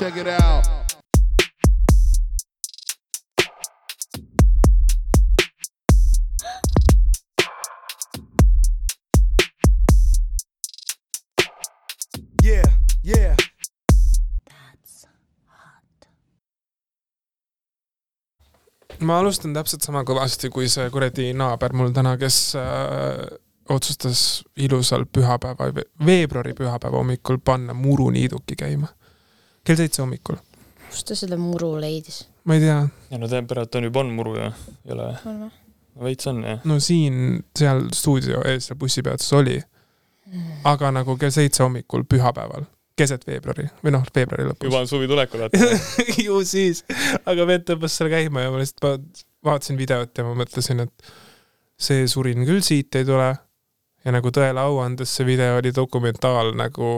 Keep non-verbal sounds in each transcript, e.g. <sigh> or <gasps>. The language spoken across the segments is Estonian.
Check it out. Yeah, yeah. ma alustan täpselt sama kõvasti kui see kuradi naaber mul täna, kes äh, otsustas ilusal pühapäeva, veebruari pühapäeva hommikul panna muruniiduki käima. Kell seitse hommikul. kust ta selle muru leidis? ma ei tea, ja no temperatuur juba on muru ju, ei ole või? on või? veits on jah. no siin, seal stuudio ees seal bussipeatuses oli, aga nagu kell seitse hommikul pühapäeval, keset veebruari või noh, veebruari lõpus. juba on suvi tulekul, vaata. <laughs> ju siis, aga vend tõmbas selle käima ja ma lihtsalt va- vaatasin videot ja ma mõtlesin, et see surin küll siit ei tule. ja nagu tõele au andes, see video oli dokumentaal nagu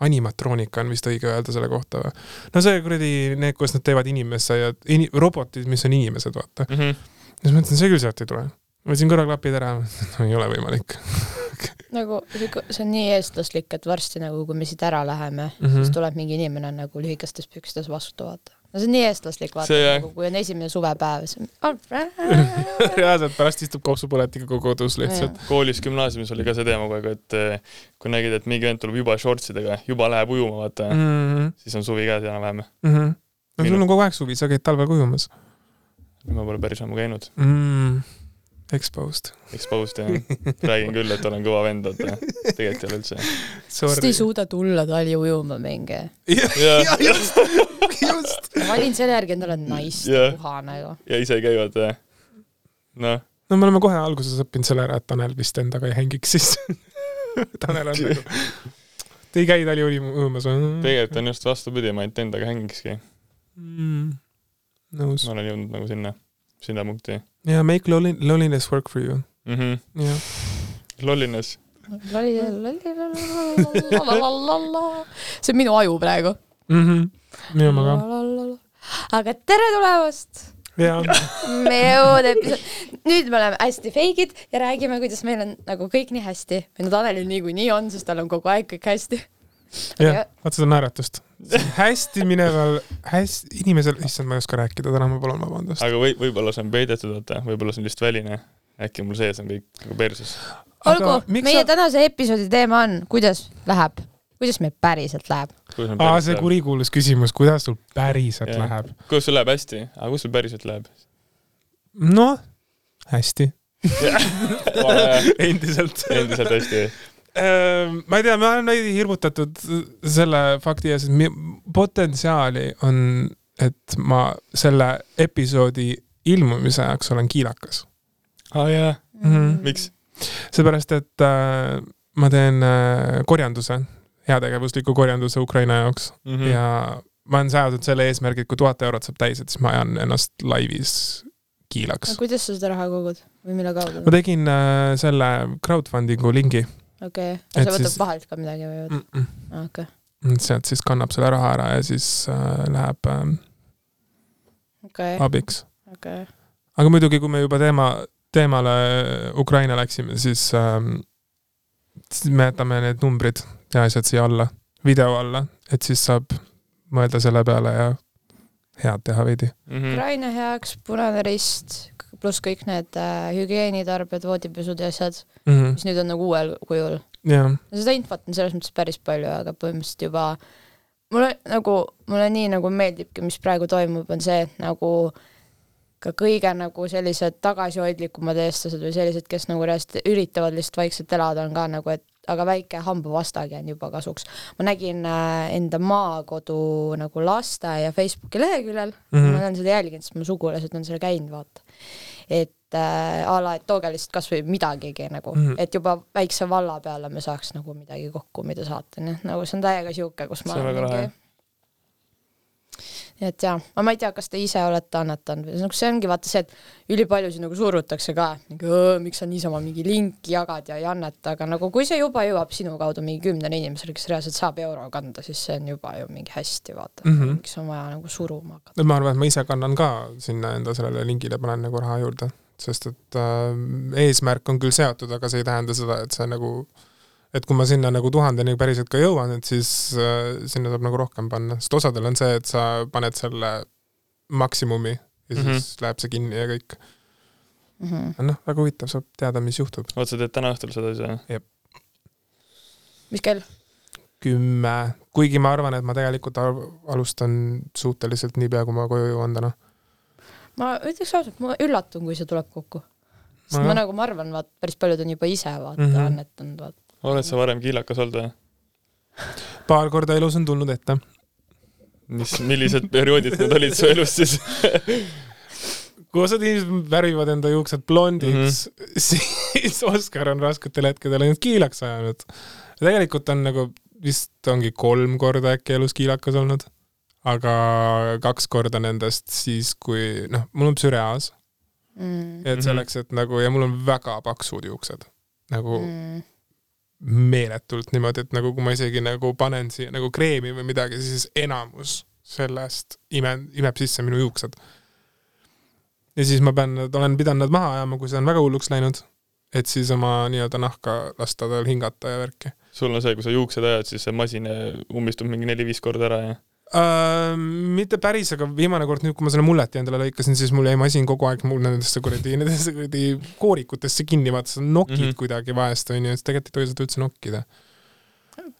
animatroonika on vist õige öelda selle kohta või? no see kuradi, need, kus nad teevad inimesse ja ini, robotid, mis on inimesed, vaata. Mhm. ja siis mõtlesin, see küll sealt ei tule. võtsin kõrvaklapid ära, <laughs> no ei ole võimalik <laughs> nagu see on nii eestlaslik, et varsti nagu, kui me siit ära läheme mm, Mhm. -hmm. siis tuleb mingi inimene nagu lühikestes pükstes vastu, vaata. No see on nii eestlaslik, vaata, nagu kui on esimene suvepäev, siis on <laughs> reaalselt pärast istub kopsupõletiga kodus lihtsalt. koolis, gümnaasiumis oli ka see teema kogu aeg, et eh, kui nägid, et mingi vend tuleb juba shortsidega, juba läheb ujuma, vaata mm., mm. siis on suvi käes enam-vähem. -hmm. no sul on kogu aeg suvi, sa käid talvel ka ujumas ma pole päris ammu käinud, mm.. Exposed. exposed ja räägin küll, et olen kõva vend, vaata. tegelikult ei ole üldse. sest ei suuda tulla tali ujuma mingi. ja, <laughs> just, just. ma valin selle järgi endale naist Jah. yeah. puha nagu. ja ise käivad, noh, no me oleme kohe alguses õppinud selle ära, et Tanel vist endaga ei hängiks siis. <laughs> Tanel on nagu, te ei käi tali ujumas või? tegelikult on just vastupidi, ma ainult endaga hängikski. mm.. nõus ma. olen jõudnud nagu sinna, sinna punkti ja make lolli-, loneliness work for you. mm. -hmm. jah. lolliness, lolli, lolli, see on minu aju praegu. minu oma ka. aga tere tulemast jaa. meie uude episoodi. nüüd me oleme hästi feigid ja räägime, kuidas meil on nagu kõik nii hästi. või no Tanelil niikuinii on, sest tal on kogu aeg kõik hästi. jah, vaata seda naeratust. hästi mineval, hästi, inimesel, issand, ma ei oska rääkida, täna ma palun vabandust. aga või, võib-olla see on peidetud, vaata, võib-olla see on lihtsalt väline. äkki mul sees on kõik nagu perses. olgu, miks meie sa- tänase episoodi teema on, kuidas läheb, kuidas meil päriselt läheb. aa, see. kurikuulus küsimus, kuidas sul päriselt Jah. läheb? kuidas sul läheb hästi, aga kus sul päriselt läheb? noh, hästi. <laughs> endiselt. endiselt hästi. Ehm, ma ei tea, ma olen veidi hirmutatud selle fakti ees, et mi- potentsiaali on, et ma selle episoodi ilmumise ajaks olen kiilakas. aa jaa, Mhm. miks? seepärast, et äh, ma teen äh, korjanduse, heategevusliku korjanduse Ukraina jaoks mm. ja ma olen seadnud selle eesmärgi, et kui tuhat eurot saab täis, et siis ma ajan ennast laivis kiilaks. kuidas sa seda raha kogud või mille kaudu ma? tegin äh, selle crowdfunding'u lingi okei, Et see võtab siis- vahelt ka midagi või? mm. -mm. okei, sealt siis kannab selle raha ära ja siis äh, läheb äh, okei, abiks. okei. aga muidugi, kui me juba teema, teemale Ukraina läksime, siis ähm, siis me jätame need numbrid ja asjad siia alla, video alla, et siis saab mõelda selle peale ja head teha veidi Mhm. Ukraina heaks, Punane Rist pluss kõik need äh, hügieenitarbed, voodipesud ja asjad, mm. -hmm. mis nüüd on nagu uuel kujul. no seda infot on selles mõttes päris palju, aga põhimõtteliselt juba mulle nagu, mulle nii nagu meeldibki, mis praegu toimub, on see, et nagu ka kõige nagu sellised tagasihoidlikumad eestlased või sellised, kes nagu reaalselt üritavad lihtsalt vaikselt elada, on ka nagu, et aga väike hambavastagi on juba kasuks. ma nägin äh, enda maakodu nagu lasteaia Facebooki leheküljel mm, -hmm. ma olen seda jälginud, sest mu sugulased on seal käinud, vaata. Et äh, a la, et tooge lihtsalt kasvõi midagigi nagu mm. -hmm. et juba väikse valla peale me saaks nagu midagi kokku, mida saata, nii et nagu see on täiega sihuke, kus ma väga lahe. Nii et jaa, aga ma ei tea, kas te ise olete annetanud või nagu see ongi vaata see, et ülipaljusid nagu surutakse ka, nagu "Õõ, miks sa niisama mingi linki jagad ja ei anneta, aga nagu kui see juba jõuab sinu kaudu mingi kümnele inimesele, kes reaalselt saab euro kanda, siis see on juba ju mingi hästi, vaata mm. -hmm. miks on vaja nagu suruma hakata. ma arvan, et ma ise kannan ka sinna enda sellele lingile, panen nagu raha juurde, sest et äh, eesmärk on küll seatud, aga see ei tähenda seda, et see nagu, et kui ma sinna nagu tuhandeni päriselt ka jõuan, et siis äh, sinna saab nagu rohkem panna, sest osadel on see, et sa paned selle maksimumi ja siis mm. -hmm. läheb see kinni ja kõik. Mhm. noh, väga huvitav, saab teada, mis juhtub. oot, sa teed täna õhtul seda asja? mis kell? kümme, kuigi ma arvan, et ma tegelikult al- alustan suhteliselt niipea, kui ma koju jõuan täna. ma ütleks ausalt, ma üllatun, kui see tuleb kokku. sest Nojah. ma nagu, ma arvan, vaat päris paljud on juba ise vaata mm. -hmm. annetanud, vaata. Oled sa varem kiilakas olnud või? paar korda elus on tulnud ette. mis, millised perioodid need olid su elus siis? kui osad inimesed värvivad enda juuksed blondiks mm, -hmm. siis Oskar on rasketel hetkedel ainult kiilaks ajanud. tegelikult on nagu vist ongi kolm korda äkki elus kiilakas olnud, aga kaks korda nendest siis, kui noh, mul on psüreaas, mm.. et Mhm. selleks, et nagu ja mul on väga paksud juuksed nagu mm. Mm. Meeletult niimoodi, et nagu kui ma isegi nagu panen siia nagu kreemi või midagi, siis enamus sellest ime, imeb sisse minu juuksed. ja siis ma pean, olen pidanud nad maha ajama, kui see on väga hulluks läinud, et siis oma nii-öelda nahka lasta tal hingata ja värki sul on see, kui sa juuksed ajad, siis see masin ummistub mingi neli-viis korda ära ja uh,. mitte päris, aga viimane kord nüüd, kui ma selle mulleti endale lõikasin, siis mul jäi masin kogu aeg mul nendesse kuradi, nendesse kuradi koorikutesse kinni, vaata sa nokid mm. -hmm. kuidagi vahest onju, et tegelikult ei tohi seda üldse nokkida.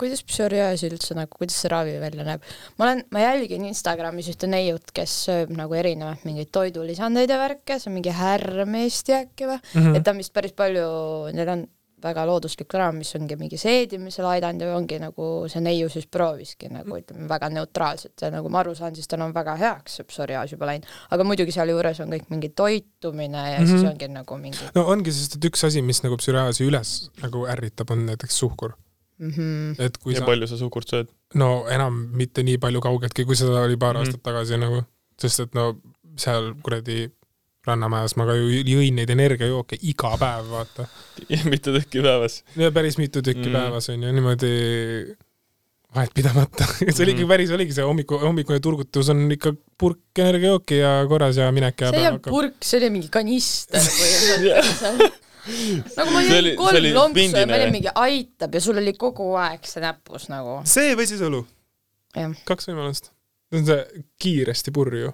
kuidas psoriaas üldse nagu, kuidas see ravi välja näeb? ma olen, ma jälgin Instagramis ühte neiut, kes sööb nagu erinevaid mingeid toidulisandeid ja värke, see on mingi Härmesti äkki või? Mhm. et ta on vist päris palju, neil on väga looduslik raam, mis ongi mingi seedimisele aidanud ja ongi nagu see neiu siis prooviski nagu ütleme väga neutraalselt ja nagu ma aru saan, siis tal on väga heaks see psoriaas juba läinud, aga muidugi sealjuures on kõik mingi toitumine ja mm -hmm. siis Mhm. ongi nagu mingi no ongi, sest et üks asi, mis nagu psüreaasi üles nagu ärritab, on näiteks suhkur. mm. -hmm. et kui ja sa, palju sa suhkurt sööd? no enam mitte nii palju kaugeltki, kui seda oli paar Mhm. mm -hmm. aastat tagasi nagu, sest et no seal kuradi Rannamajas ma ka ju jõin neid energiajooke iga päev, vaata. mitu tükki päevas? ja päris mitu tükki mm. päevas on ju niimoodi vahetpidamata. <laughs> see oligi Mhm. päris, oligi see hommiku, hommikune turgutus on ikka purk energiajooki ja korras ja minek ja see ei olnud purk, see oli mingi kanister põhimõtteliselt. <laughs> nagu ma jõin kolm oli lonksu ja või? mingi aitab ja sul oli kogu aeg see näpus nagu. see või siis õlu. kaks võimalust. see on see kiiresti purju.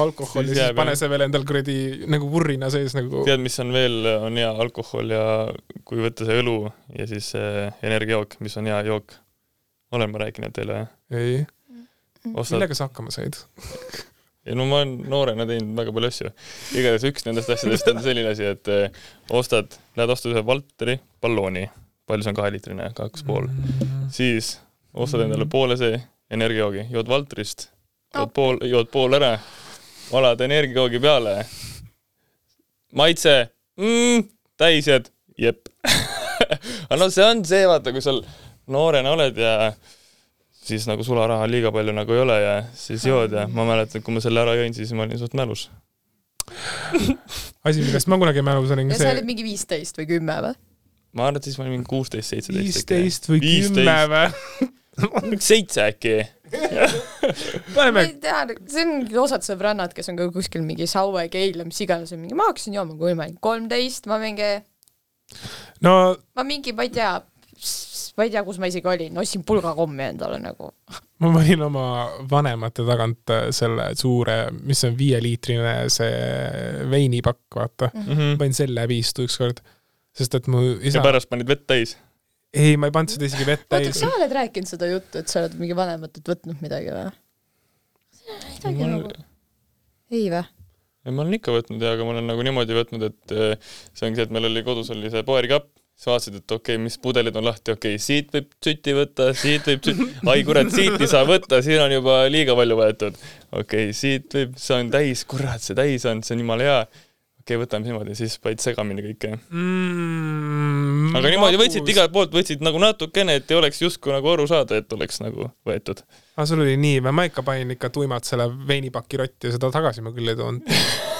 Alkohol ja Siis siis pane jah. see veel endal kuradi nagu vurrina sees nagu. tead, mis on veel, on hea alkohol ja kui võtta see õlu ja siis see energiajook, mis on hea jook. olen ma rääkinud teile või? ei, ostad, millega sa hakkama said? <laughs> ei no ma olen noorena teinud väga palju asju. igatahes üks nendest asjadest on selline asi, et eh, ostad, lähed ostad ühe Valteri ballooni, palju see on kaheliitrine, kaks pool, siis ostad endale poole see energiajoogi, jood Valterist, jood pool, jood pool ära, valad energiajoogi peale. maitse mm,, täis jääd, jep. <laughs> aga no see on see, vaata, kui sa noorena oled ja siis nagu sularaha liiga palju nagu ei ole ja siis jood ja ma mäletan, kui ma selle ära jõin, siis ma olin suht mälus. asi, millest ma kunagi mälus olin, ja sa olid see mingi viisteist või kümme või? ma arvan, et siis ma olin mingi kuusteist, seitseteist. viisteist või kümme või? <laughs> seitse äkki. <laughs> <laughs> ma paneme ei tea, see ongi osad sõbrannad, kes on ka kuskil mingi Saue, Keila, mis iganes, mingi ma hakkasin jooma, kui ma olin kolmteist, ma mingi, no ma mingi, ma ei tea, ma ei tea, kus ma isegi olin, ostsin pulgakommi endale nagu. ma panin oma vanemate tagant äh, selle suure, mis on viieliitrine see veinipakk, vaata. Mhm. panin selle viistu ükskord, sest et mu ja isa, pärast panid vett täis. ei, ma ei pannud seda isegi vett oota, täis sa. oled rääkinud seda juttu, et sa oled mingi vanematelt võtnud midagi või? midagi nagu, ei või? ei, ma olen ikka võtnud ja, aga ma olen nagu niimoodi võtnud, et eh, see ongi see, et meil oli kodus oli see paerikapp, siis vaatasid, et okei okay,, mis pudelid on lahti, okei okay,, siit võib süti võtta, siit võib süti, <laughs> ai kurat, siit ei saa võtta, siin on juba liiga palju võetud. okei okay,, siit võib, see on täis, kurat, see täis on, see on jumala hea. Okei okay,, võtame niimoodi, siis panid segamini kõike. mm,. aga niimoodi võtsid igalt poolt, võtsid nagu natukene, et ei oleks justkui nagu aru saada, et oleks nagu võetud. aga sul oli nii ma ikka panin ikka tuimalt selle veinipaki rotti ja seda tagasi ma küll ei toonud. <laughs>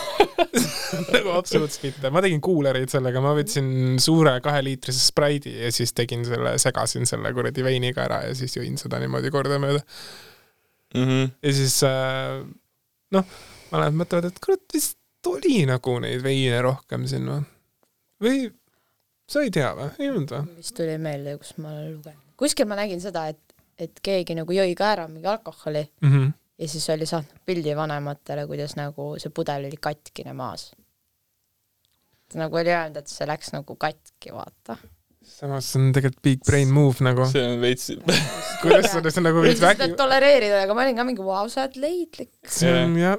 <laughs> nagu absoluutselt mitte, ma tegin kuulereid sellega, ma võtsin suure kaheliitrise spraidi ja siis tegin selle, segasin selle kuradi veiniga ära ja siis jõin seda niimoodi kordamööda. Mm -hmm. ja siis äh, noh, vanemad mõtlevad, et kurat vist oli nagu neid veine rohkem siin või, või sa ei tea või? ei olnud või? vist tuli meelde, kus ma olen lugenud. kuskil ma nägin seda, et, et keegi nagu jõi ka ära mingi alkoholi Mhm. ja siis oli saatnud pildi vanematele, kuidas nagu see pudel oli katkine maas. nagu oli öelnud, et see läks nagu katki, vaata. samas see on tegelikult big brain move nagu. see on veits, kuidas sa see nagu veits vägi, tolereerida, aga ma olin ka mingi, vau, sa oled leidlik. see on jah,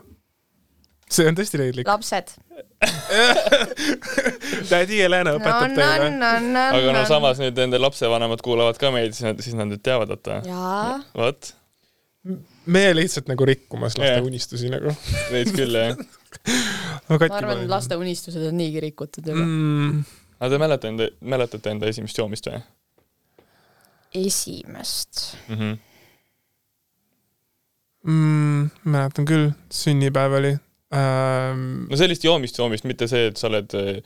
see on tõesti leidlik. lapsed. <laughs> tädi Helena õpetab no, teile. no, no, aga no samas nüüd nende lapsevanemad kuulavad ka meid, siis nad, siis nad nüüd teavad, vaata. jaa, vot, meie lihtsalt nagu rikkumas laste Jah. unistusi nagu. veits küll jah. <laughs> ma arvan, et laste unistused on niigi rikutud juba mm.. aga te mäletate enda, mäletate enda esimest joomist või esimest. mm? -hmm. mm,. mäletan küll, sünnipäev oli. No sellist joomist, joomist, mitte see, et sa oled eh,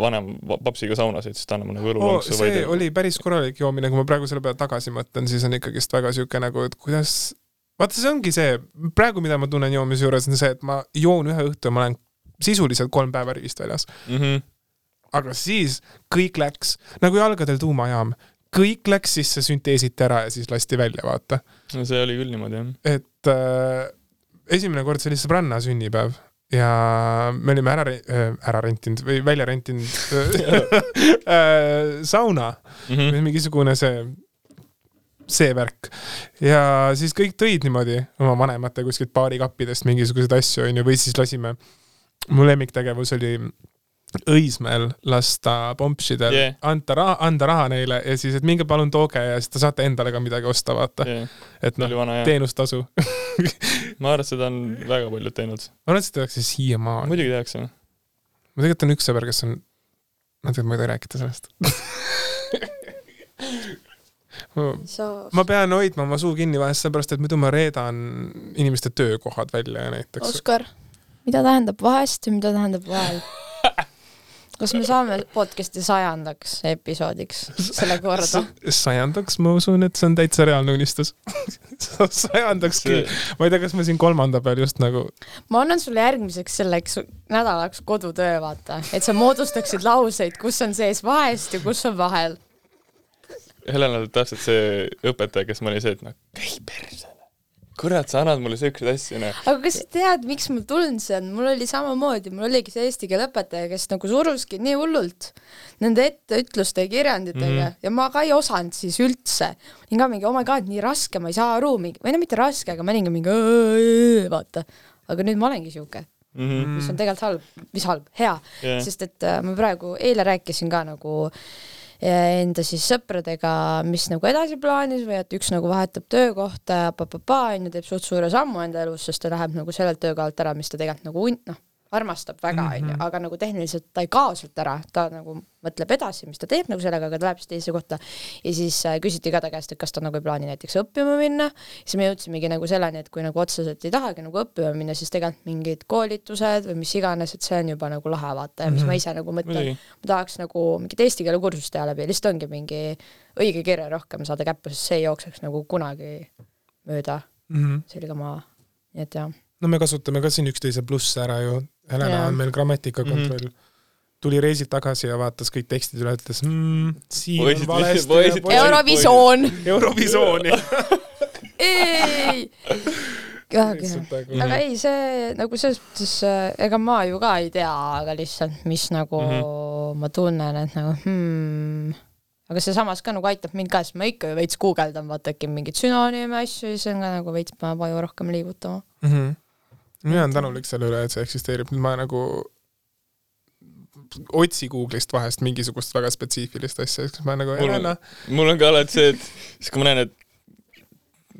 vanem va- papsiga saunas, et siis ta annab nagu Oh, õlulonksu see või oli päris korralik joomine, kui ma praegu selle peale tagasi mõtlen, siis on ikkagist väga siuke nagu, et kuidas, vaata, see ongi see, praegu, mida ma tunnen joomise juures, on see, et ma joon ühe õhtu ja ma olen sisuliselt kolm päeva rivist väljas. mm? -hmm. aga siis kõik läks nagu jalgadel tuumajaam, kõik läks sisse, sünteesiti ära ja siis lasti välja, vaata. no see oli küll niimoodi jah. et äh, esimene kord see oli sõbranna sünnipäev ja me olime ära, ära rentinud või välja rentinud äh, <laughs> sauna Mm -hmm. või mingisugune see, see värk. ja siis kõik tõid niimoodi oma vanemate kuskilt baarikappidest mingisuguseid asju, onju, või siis lasime, mu lemmiktegevus oli Õismäel lasta pompsidel Yeah. anda raha, anda raha neile ja siis, et minge palun tooge ja siis te saate endale ka midagi osta, vaata. Yeah. et noh, teenustasu. <laughs> ma arvan, et seda on väga paljud teinud. ma arvan, et seda tehakse siiamaani. muidugi tehakse. ma tegelikult on üks sõber, kes on, ma tegelikult ma ei tohi rääkida sellest <laughs> Ma- ma pean hoidma oma suu kinni vahest, sellepärast et muidu ma reedan inimeste töökohad välja näiteks. Oskar, mida tähendab vahest ja mida tähendab vahel? <laughs> kas me saame podcast'i sajandaks episoodiks selle korda? sajandaks ma usun, et see on täitsa reaalne unistus. <laughs> sajandaks küll, ma ei tea, kas ma siin kolmanda peal just nagu, ma annan sulle järgmiseks selleks nädalaks kodutöö, vaata, et sa moodustaksid lauseid, kus on sees vahest ja kus on vahel. Helena oli täpselt see õpetaja, kes ma olin see, et noh, käi perse. kurat, sa annad mulle siukseid asju, noh. aga kas sa tead, miks mul tulnud see on, mul oli samamoodi, mul oligi see eesti keele õpetaja, kes nagu suruski nii hullult nende etteütluste ja kirjanditega mm. -hmm. ja ma ka ei osanud siis üldse. olin ka mingi oh my god, nii raske, ma ei saa aru, mingi, või no mitte raske, aga ma olingi mingi "Õõ", vaata. aga nüüd ma olengi siuke, Mhm. mis on tegelikult halb, mis halb, hea Jah. sest et äh, ma praegu eile rääkisin ka nagu äh, enda siis sõpradega, mis nagu edasi plaanis või et üks nagu vahetab töökohta ja pa-pa-pa onju, teeb suht suure sammu enda elus, sest ta läheb nagu sellelt töökohalt ära, mis ta tegelikult nagu noh, armastab väga onju, aga nagu tehniliselt ta ei kao sealt ära, ta nagu mõtleb edasi, mis ta teeb nagu sellega, aga ta läheb siis teise kohta. ja siis äh, küsiti ka ta käest, et kas ta nagu ei plaani näiteks õppima minna, siis me jõudsimegi nagu selleni, et kui nagu otseselt ei tahagi nagu õppima minna, siis tegelikult mingid koolitused või mis iganes, et see on juba nagu lahe vaata ja mis ma ise nagu mõtlen ma tahaks nagu mingit eesti keele kursust teha läbi, lihtsalt ongi mingi õige kirja rohkem saada käppa, sest see ei jookseks nagu kunagi mööda mm. -hmm. selga nii et jah. no me kasutame ka siin üksteise plusse ära ju. Helena Jaa. on meil grammatikakontroll mm. -hmm. tuli reisilt tagasi ja vaatas kõik tekstid üle, ütles mmm,, siin Poisid- on valesti. poisid- Eurovisioon, Eurovisiooni. <laughs> ei. väga hea. nagu- aga ei, see nagu selles mõttes, ega ma ju ka ei tea, aga lihtsalt, mis nagu mm -hmm. ma tunnen, et nagu hmm. aga see samas ka nagu aitab mind ka, sest ma ikka ju veits guugeldan, vaata äkki mingeid sünonüüme asju ja siis on ka nagu veits paneb aju rohkem liigutama. Mhm. Mina olen tänulik selle üle, et see eksisteerib, ma nagu otsi Google'ist vahest mingisugust väga spetsiifilist asja, siis ma nagu Mul on- Helena, mul on ka alati see, et siis kui ma näen, et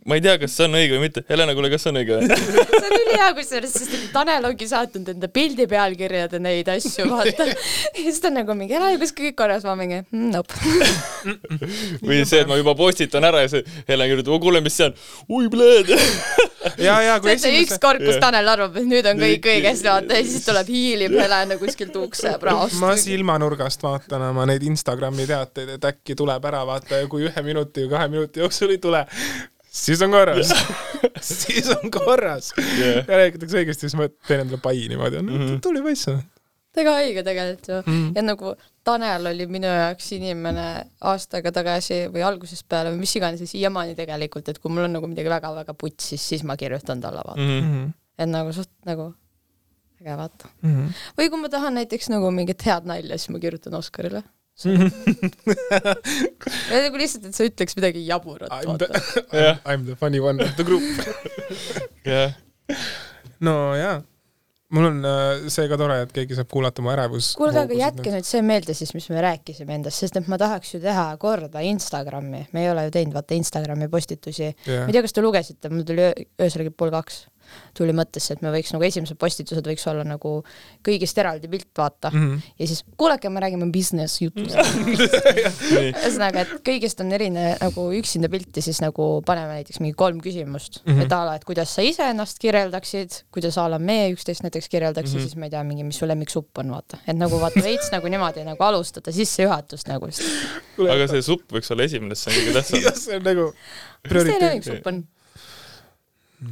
ma ei tea, kas see on õige või mitte. Helena, kuule, kas see on õige või? <laughs> see on ülihea kusjuures, sest et Tanel ongi saatnud enda pildi pealkirjade neid asju, vaata. <laughs> ja siis ta on nagu mingi, ära ju kas kõik korras, ma mingi mm, nope. <laughs> või see, et ma juba postitan ära ja see Helena kirjutab, kuule, mis see on? ui, pleed. ja, ja kui see on see esimese üks, kord, kus. Tanel arvab, et nüüd on kõik õigesti, vaata, ja siis tuleb hiilib Helena kuskilt ukse praost. ma silmanurgast vaatan oma neid Instagrami teateid, et äkki tuleb ära, vaata ja kui ühe minuti või kahe minuti jooksul ei tule, siis on korras. <laughs> siis on korras Jah. ja räägitakse õigesti, siis ma teen endale pai niimoodi, no Mhm. tuli poiss. väga haige tegelikult ju mm.. ja nagu Tanel oli minu jaoks inimene aastaga tagasi või algusest peale või mis iganes ja siiamaani tegelikult, et kui mul on nagu midagi väga-väga putsis, siis ma kirjutan talle vaata mm. -hmm. Mm. et nagu suht nagu äge vaata. Mm. või kui ma tahan näiteks nagu mingit head nalja, siis ma kirjutan Oskarile. Nagu lihtsalt, et sa ütleks midagi jaburat, I'm the vaata., jah, I'm the funny one of the group. jah, no jaa, mul on äh, seega tore, et keegi saab kuulata mu ärevus. kuulge, aga jätke nüüd see meelde siis, mis me rääkisime endast, sest et ma tahaks ju teha korda Instagrami, me ei ole ju teinud vaata Instagrami postitusi. ma ei tea, kas te lugesite, mul tuli öö- öösel kell pool kaks tuli mõttesse, et me võiks nagu esimesed postitused võiks olla nagu kõigist eraldi pilt, vaata mm. Mhm. ja siis kuulake, me räägime business jutust. <laughs> ühesõnaga, et kõigist on erinev nagu üksinda pilt ja siis nagu paneme näiteks mingi kolm küsimust mm. -hmm. et a la, et kuidas sa iseennast kirjeldaksid, kuidas a la meie üksteist näiteks kirjeldaks mm. -hmm. ja siis ma ei tea, mingi, mis su lemmiksupp on, vaata, et nagu vaata veits nagu niimoodi nagu alustada sissejuhatust nagu, aga see supp võiks olla esimene, see on kõige tähtsam. <laughs> jah, see on nagu mis teie prioriteet. lemmiksupp on?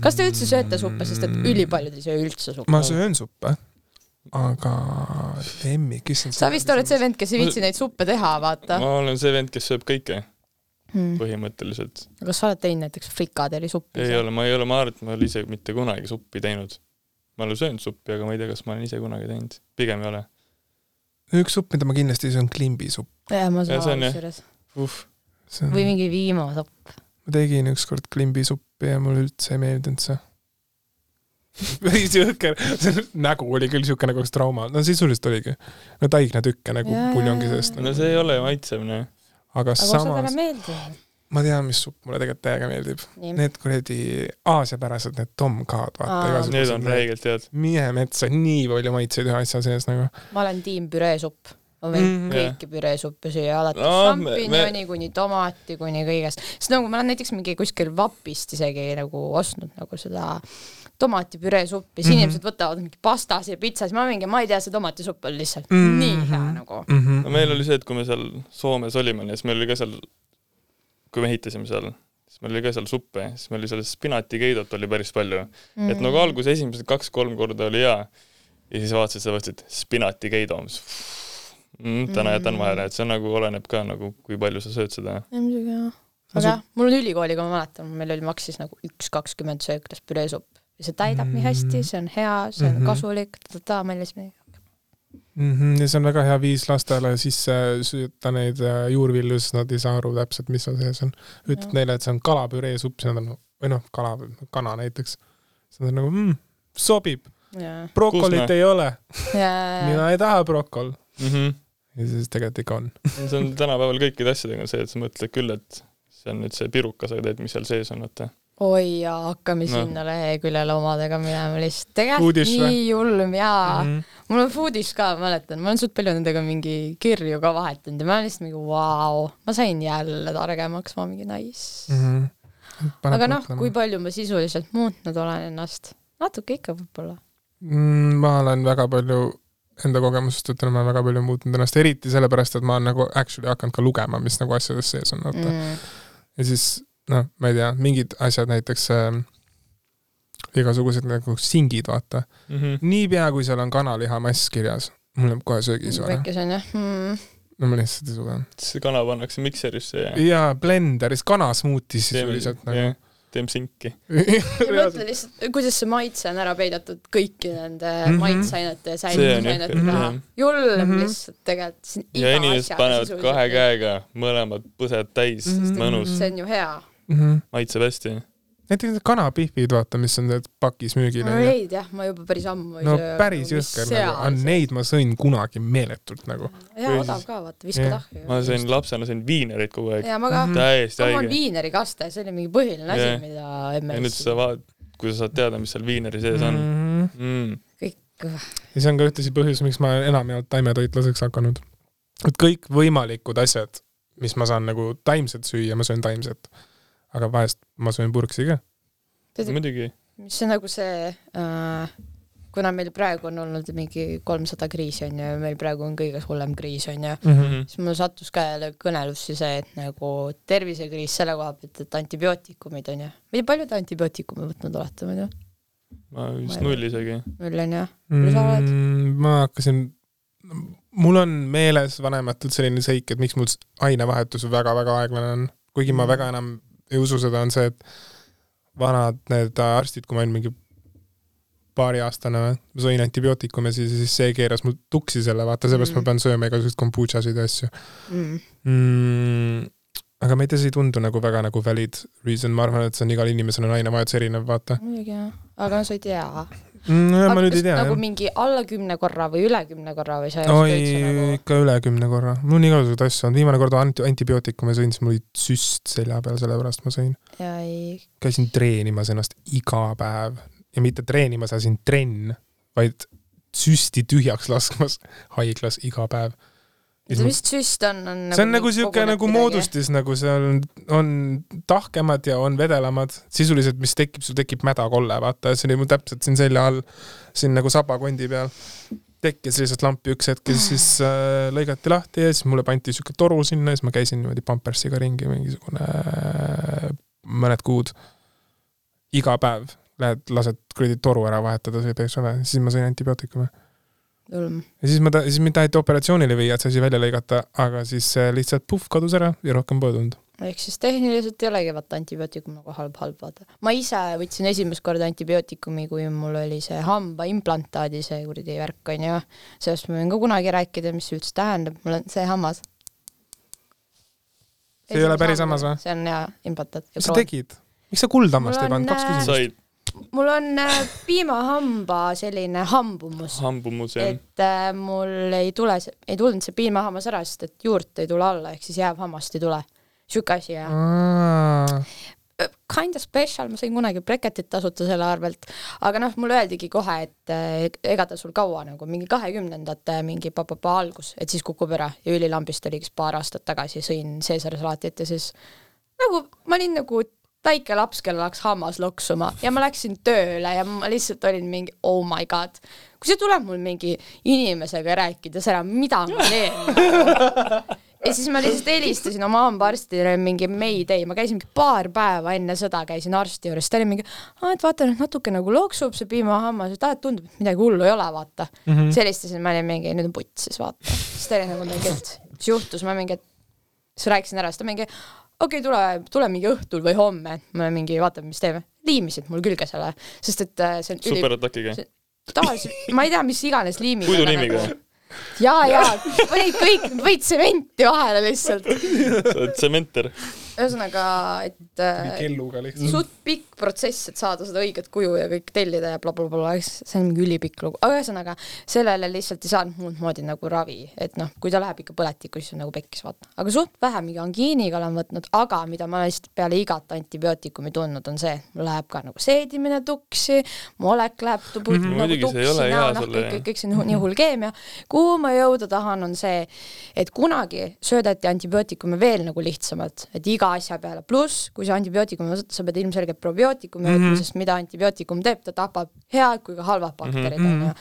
Kas te üldse sööte suppe, sest et ülipaljud ei söö üldse suppi ma. söön suppe, aga lemmik, issand. sa vist oled see vend, kes ei viitsi neid suppe teha, vaata. ma olen see vend, kes sööb kõike Hmm. põhimõtteliselt. kas sa oled teinud näiteks frikadellisuppi? ei ole, ma ei ole, ma arvan, et ma ei ole ise mitte kunagi suppi teinud. ma olen söönud suppi, aga ma ei tea, kas ma olen ise kunagi teinud. pigem ei ole. üks supp, mida ma kindlasti ei söö, on klimbisupp. jah, ma saan jah. kusjuures. või mingi viimosupp. Ma tegin ükskord klimbisuppi ja mulle üldse ei meeldinud see. päris jõhker, nägu oli küll siuke nagu üks trauma, no sisuliselt oligi. no taignatükke nagu Jaa, puljongi seest no nagu.. see ei ole maitsev, noh. aga aga samas, ma tean, mis supp mulle tegelikult täiega meeldib. Need kuradi aasiapärased, need tomkad, vaata Aa. igasugused. Need on räigelt head. mine metsa, nii palju maitseid ühe asja sees nagu. ma olen tiim püreesupp. Ma võin Mhm. mm, kõiki püreesuppe süüa, alates No, no, me- šampinjoni kuni tomati kuni kõigest. sest nagu ma olen näiteks mingi kuskil vapist isegi nagu ostnud nagu seda tomatipüreesuppi, siis mm Mhm. -hmm. inimesed võtavad mingi pastas ja pitsas, ma mingi, ma ei tea, see tomatisupp on lihtsalt mm Mhm. -hmm. nii hea nagu. Mhm. no meil oli see, et kui me seal Soomes olime, siis meil oli ka seal, kui me ehitasime seal, siis meil oli ka seal suppe, siis meil oli seal spinatikeidot oli päris palju mm. -hmm. et nagu alguses esimesed kaks-kolm korda oli hea ja siis vaatasid seda, mõtlesid, spinatikeido, mm, täna jätan vahele, et see nagu oleneb ka nagu, kui palju sa sööd seda. muidugi jah. aga jah, mul on ülikooliga, ma mäletan, meil oli maksis nagu üks kakskümmend sööklas püreesupp ja see täidab mm. nii hästi, see on hea, see on mm. -hmm. kasulik, ta meeldis midagi. Mhm, ja see on väga hea viis lastele sisse süüta neid äh, juurvilju, sest nad ei saa aru täpselt, mis seal sees on. ütled Jah. neile, et see on kalapüreesupp, siis nad on, või noh, kala, kana näiteks. siis nad on nagu mm,, sobib, brokolit ei ole, mina ei taha brokol. Mm -hmm. Ja siis tegelikult ikka on. <laughs> see on tänapäeval kõikide asjadega see, et sa mõtled küll, et see on nüüd see pirukas, aga tead, mis seal sees on, vaata. oi jaa, hakkame No. sinna leheküljele omadega minema lihtsalt, tegelikult nii julm jaa mm. -hmm. mul on Foodish ka, mäletan, ma olen suht palju nendega mingi kirju ka vahetanud ja ma olen lihtsalt mingi vau, ma sain jälle targemaks, ma mingi nice mm. Mhm. -hmm. aga noh, kui palju ma sisuliselt muutnud olen ennast, natuke ikka võib-olla. mm,. ma olen väga palju enda kogemusest ütlen, ma olen väga palju muutnud ennast, eriti sellepärast, et ma olen nagu actually hakanud ka lugema, mis nagu asjades sees on, vaata mm.. Ja siis noh, ma ei tea, mingid asjad näiteks äh, igasugused nagu singid, vaata. Mm -hmm. niipea, kui seal on kanalihamass kirjas, mul läheb kohe söögisoone. väike see on jah mm.. no ma lihtsalt ei suuda. see kana pannakse mikserisse ja jaa, blenderis kanasmuuti sisuliselt nagu. jah, teeme sinki. <laughs> mõtle lihtsalt, kuidas see maitse on ära peidetud kõiki nende mm. -hmm. maitseainete ja säilitusainete taha julm mm. -hmm. lihtsalt tegelikult. ja inimesed panevad kahe. käega mõlemad põsed täis mm. -hmm. mõnus, see on ju hea. maitseb hästi. Näiteks need kanapihvid, vaata, mis on need pakis müügil no neid jah, ma juba päris ammu ei no söö. päris jõhker nagu, aga neid ma sõin kunagi meeletult nagu. hea odav ka, vaata, viskad Jah. ahju. ma sõin lapsena sõin viinereid kogu aeg, ja ma ka Mhm., täiesti mul on haige. viineri kaste, see oli mingi põhiline asi mida ja nüüd emme sa vaatad, kui sa saad teada, mis seal viineri sees on Mhm. mm.. kõik, ja see on ka ühtlasi põhjus, miks ma enamjaolt taimetoitlaseks hakanud. et kõikvõimalikud asjad, mis ma saan nagu taimset süüa, ma söön taimset. Aga vahest ma söön purksi ka. muidugi, mis on nagu see äh,, kuna meil praegu on olnud mingi kolmsada kriisi onju ja meil praegu on kõige hullem kriis onju, Mhm. siis mul sattus ka jälle kõnelusse see, et nagu tervisekriis selle koha pealt, et antibiootikumid onju. ma ei tea, palju te antibiootikume võtnud olete muidu? ma vist Ma null isegi. null onju? palju sa oled? Mm, ma hakkasin mul on meeles vanematelt selline seik, et miks mul ainevahetus väga-väga aeglane on, kuigi ma väga enam ei usu seda, on see, et vanad need arstid, kui ma olin mingi paariaastane või, ma sõin antibiootikume, siis, siis see keeras mul tuksi selle, vaata, seepärast mm. Ma pean sööma igasuguseid kombutšasid ja asju mm.. mm,. aga ma ei tea, see ei tundu nagu väga nagu valid reason, ma arvan, et see on igal inimesel on ainevahetus erinev, vaata muidugi jah, aga no sa ei tea. mm,. ma nüüd ei tea nagu jah. mingi alla kümne korra või üle kümne korra või sa ei oska oi üldse, nagu ikka üle kümne korra, mul on igasuguseid asju olnud, viimane kord anti-, antibiootikume sõin, siis mul oli süst selja peal, sellepärast ma sõin. ja ei, käisin treenimas ennast iga päev ja mitte treenimas, asin trenn, vaid süsti tühjaks laskmas haiglas iga päev. Mis süst on, on see on nagu siuke nagu. moodustis, nagu seal on, on tahkemad ja on vedelamad, sisuliselt, mis tekib, sul tekib mädakolle, vaata, see oli mul täpselt siin selja all, siin nagu sabakondi peal. tekkis lihtsalt lampi üks hetk ja siis äh, lõigati lahti ja siis mulle pandi siuke toru sinna ja siis ma käisin niimoodi pampersiga ringi mingisugune äh, mõned kuud. iga päev lähed, lased kuradi toru ära vahetada, see täis ole, siis ma sõin antibiootikume julm. ja siis ma ta-, siis mind taheti operatsioonile viia, et see asi välja lõigata, aga siis lihtsalt puhh kadus ära ja rohkem pole tulnud. ehk siis tehniliselt ei olegi vaata antibiootikum nagu halb, halb vaata. ma ise võtsin esimest korda antibiootikumi, kui mul oli see hambaimplantaadi see kuradi värk onju. sellest ma võin ka kunagi rääkida, mis see üldse tähendab, mul on see hammas. See ei ole päris hammas või? see on jaa, implantaat. mis sa tegid? miks sa kuldhammast ei pannud, on, kaks äh, küsimust. said mul on äh, piimahamba selline hambumus, hambumus jah? et äh, mul ei tule, ei tulnud see piimahammas ära, sest et juurt ei tule alla, ehk siis jääv hammast ei tule. sihuke asi ja kind of special, ma sain kunagi breketit tasuta selle arvelt, aga noh, mulle öeldigi kohe, et eh, ega ta sul kaua nagu mingi kahekümnendate mingi papapa algus, et siis kukub ära. Ja ülilambist oli üks paar aastat tagasi, sõin Caesar salaatit ja siis nagu ma olin nagu väike laps, kellel hakkas hammas loksuma ja ma läksin tööle ja ma lihtsalt olin mingi oh my god, kui see tuleb mul mingi inimesega rääkides ära, mida ma <laughs> teen ja siis ma lihtsalt helistasin oma hambaarstile mingi mayday, ma käisin paar päeva enne seda käisin arsti juures, ta oli mingi, et vaata nüüd natuke nagu loksub see piimahammas, et aa, et tundub, et midagi hullu ei ole, vaata mm. -hmm. siis helistasin, ma olin mingi, nüüd on puts siis vaata. siis ta oli nagu mingi, et mis juhtus, ma mingi, et siis rääkisin ära, siis ta mingi, okei okay,, tule, tule mingi õhtul või homme, ma olen mingi, vaatame, mis teeme. liimisid mul külge selle, sest et äh, see on superatakiga. see- tavaliselt, ma ei tea, mis iganes liimiga. puiduliimiga. ja, ja panid kõik, panid tsementi vahele lihtsalt. sa oled tsementer. ühesõnaga, et äh, kelluga lihtsalt. suht pikk protsess, et saada seda õiget kuju ja kõik tellida ja blablabla bla,, bla, see on mingi ülipikk lugu, aga ühesõnaga sellele lihtsalt ei saanud muud moodi nagu ravi, et noh, kui ta läheb ikka põletikku, siis on nagu pekkis, vaata. aga suht vähe mingi angiiniga olen võtnud, aga mida ma lihtsalt peale igat antibiootikumi tundnud, on see, mul läheb ka nagu seedimine tuksi, mu olek läheb tu- Mhm, nagu muidugi, see ei tuksi noh, kõik, kõik, kõik see on nii hull keemia. kuhu ma jõuda tahan, on see, et kunagi söödeti antibiootikume veel nagu lihtsamalt, et iga asja peale, pluss kui sa antibiootikumi võtad, sa pead ilmselgelt probiootikumi võtma mm, -hmm. sest mida antibiootikum teeb, ta tapab head kui ka halvad bakterid, onju.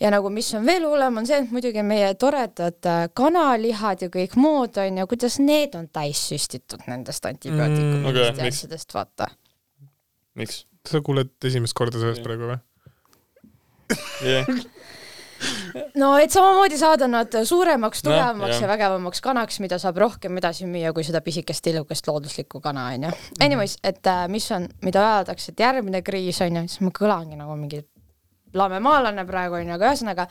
ja nagu, mis on veel hullem, on see, et muidugi meie toredad äh, kanalihad ja kõik muud, onju, kuidas need on täis süstitud nendest Aga antibiootikumidest ja miks? asjadest, vaata. miks? sa kuuled esimest korda sellest praegu või? jah, <laughs> no et samamoodi saada nad suuremaks, tugevamaks jah. ja vägevamaks kanaks, mida saab rohkem edasi müüa kui seda pisikest tillukest looduslikku kana, onju. Anyways, et äh, mis on, mida öeldakse, et järgmine kriis onju, siis ma kõlangi nagu mingi lamemaalane praegu onju, aga ühesõnaga,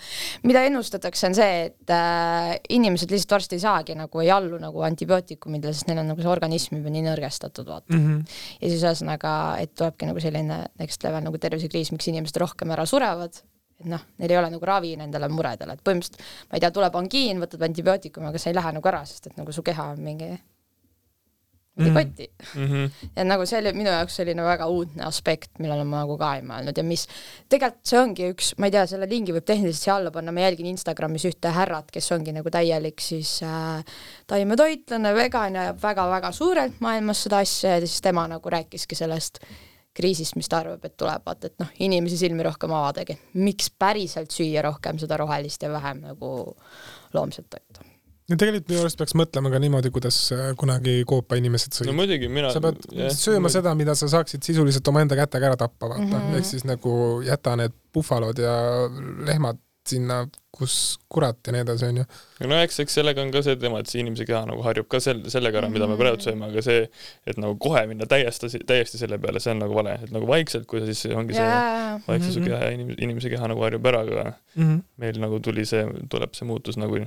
mida ennustatakse, on see, et äh, inimesed lihtsalt varsti ei saagi nagu, ei allu nagu antibiootikumidele, sest neil on nagu see organism juba nii nõrgestatud, vaata. Mhm. ja siis ühesõnaga, et tulebki nagu selline next level nagu tervisekriis, miks inimesed rohkem ära surevad, et noh, neil ei ole nagu ravi nendele muredele, et põhimõtteliselt ma ei tea, tuleb angiin, võtad antibiootikumi, aga see ei lähe nagu ära, sest et nagu su keha on mingi mingi Mhm. kotti. Mhm. ja nagu see oli minu jaoks selline väga uudne aspekt, millele ma nagu ka ei mõelnud ja mis tegelikult see ongi üks, ma ei tea, selle lingi võib tehniliselt siia alla panna, ma jälgin Instagramis ühte härrat, kes ongi nagu täielik siis äh, taimetoitlane, vegan ja ajab väga-väga suurelt maailmas seda asja ja siis tema nagu rääkiski sellest kriisist, mis ta arvab, et tuleb, vaata, et noh, inimesi silmi rohkem avadagi, miks päriselt süüa rohkem seda rohelist ja vähem nagu loomset toitu. ja tegelikult minu arust peaks mõtlema ka niimoodi, kuidas äh, kunagi koopa inimesed no sõid. muidugi mina. sa pead sööma. seda, mida sa saaksid sisuliselt omaenda kätega ära tappa, vaata mm. -hmm. ehk siis nagu jäta need puhvalod ja lehmad sinna, kus kurat ja nii edasi, onju. no eks, eks sellega on ka see teema, et see inimese keha nagu harjub ka sel-, sellega ära, mida me praegu sööme, aga see, et nagu kohe minna täiesti, täiesti selle peale, see on nagu vale, et nagu vaikselt, kui sa siis ongi see jaa, vaikselt su Mhm. keha ja inimese, inimese keha nagu harjub ära, aga meil nagu tuli see, tuleb see muutus nagu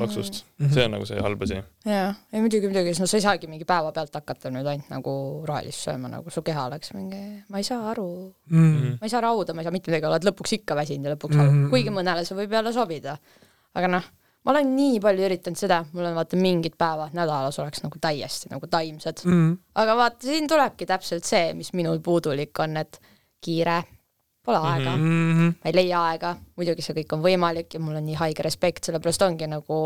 laksust. Mhm. see on nagu see halb asi. jaa, ei muidugi, muidugi, no sa ei saagi mingi päevapealt hakata nüüd ainult nagu rohelist sööma, nagu su keha oleks mingi, ma ei saa aru, Mhm. ma ei saa rauda, ma ei saa mitte midagi, oled lõpuks ikka väsinud ja lõpuks mm -hmm. kuigi mõnele see võib jälle sobida. aga noh, ma olen nii palju üritanud seda, mul on vaata mingid päevad nädalas oleks nagu täiesti nagu taimsed, Mhm. aga vaata, siin tulebki täpselt see, mis minul puudulik on, et kiire, pole aega mm, -hmm. Mhm. ma ei leia aega, muidugi see kõik on võimalik ja mul on nii haige respekt, sellepärast ongi nagu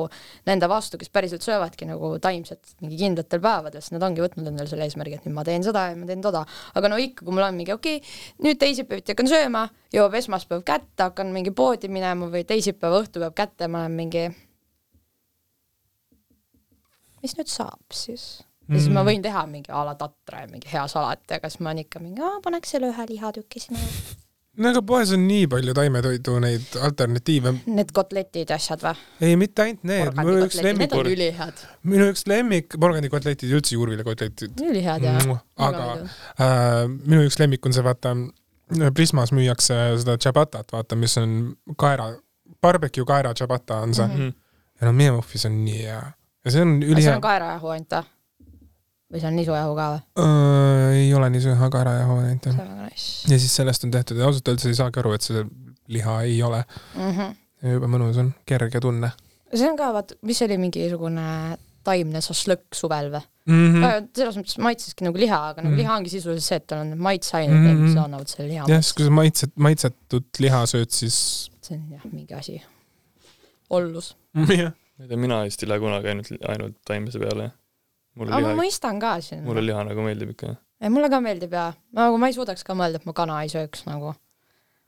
nende vastu, kes päriselt söövadki nagu taimset mingi kindlatel päevadel, sest nad ongi võtnud endale selle eesmärgi, et nüüd ma teen seda ja ma teen toda. aga no ikka, kui mul on mingi okei okay,, nüüd teisipäeviti hakkan sööma, jõuab esmaspäev kätte, hakkan mingi poodi minema või teisipäeva õhtu peab kätte ma olen mingi mis nüüd saab siis? ja siis ma võin teha mingi a la tatra ja mingi hea salat ja kas ma olen ikka mingi, paneks selle ühe lihatüki sinna. No aga poes on nii palju taimetoidu neid alternatiive. Need kotletid ja asjad või? ei, mitte ainult need, minu üks porgandikotletid, need lemmik, on ülihäad, minu üks lemmik, porgandikotletid ja üldse juurviljakotletid. ülihäad ja aga äh, minu üks lemmik on see, vaata, Prismas müüakse seda ciabatat, vaata, mis on kaera, barbecue kaera ciabata on see mm. -hmm. ja no meie muhvis on nii hea. ja see on see ülihea on. kaerajahu ainult või? Või see on nisujahu ka või? Uh, ei ole nii söö kaerajahu ainult see jah. on väga nice ja siis sellest on tehtud ja ausalt öeldes ei saagi aru, et see liha ei ole. mm. -hmm. jube mõnus on, kerge tunne see on ka, vaata, mis oli mingisugune taimne šašlõkk suvel või mm. mm. -hmm.? selles mõttes maitseski nagu liha, aga nagu Mhm. liha ongi sisuliselt see, et tal on need maitseained Mhm. mm, -hmm. mis annavad selle liha jah, siis kui sa maitset, maitsetut liha sööd, siis see on jah, mingi asi. ollus. <laughs> jah. ma ei tea, mina vist ei lähe kunagi ainult, ainult taimese peale. Mulle aga ma liha, mõistan ka siin. mulle liha nagu meeldib ikka. ei, mulle ka meeldib ja nagu ma ei suudaks ka mõelda, et ma kana ei sööks nagu,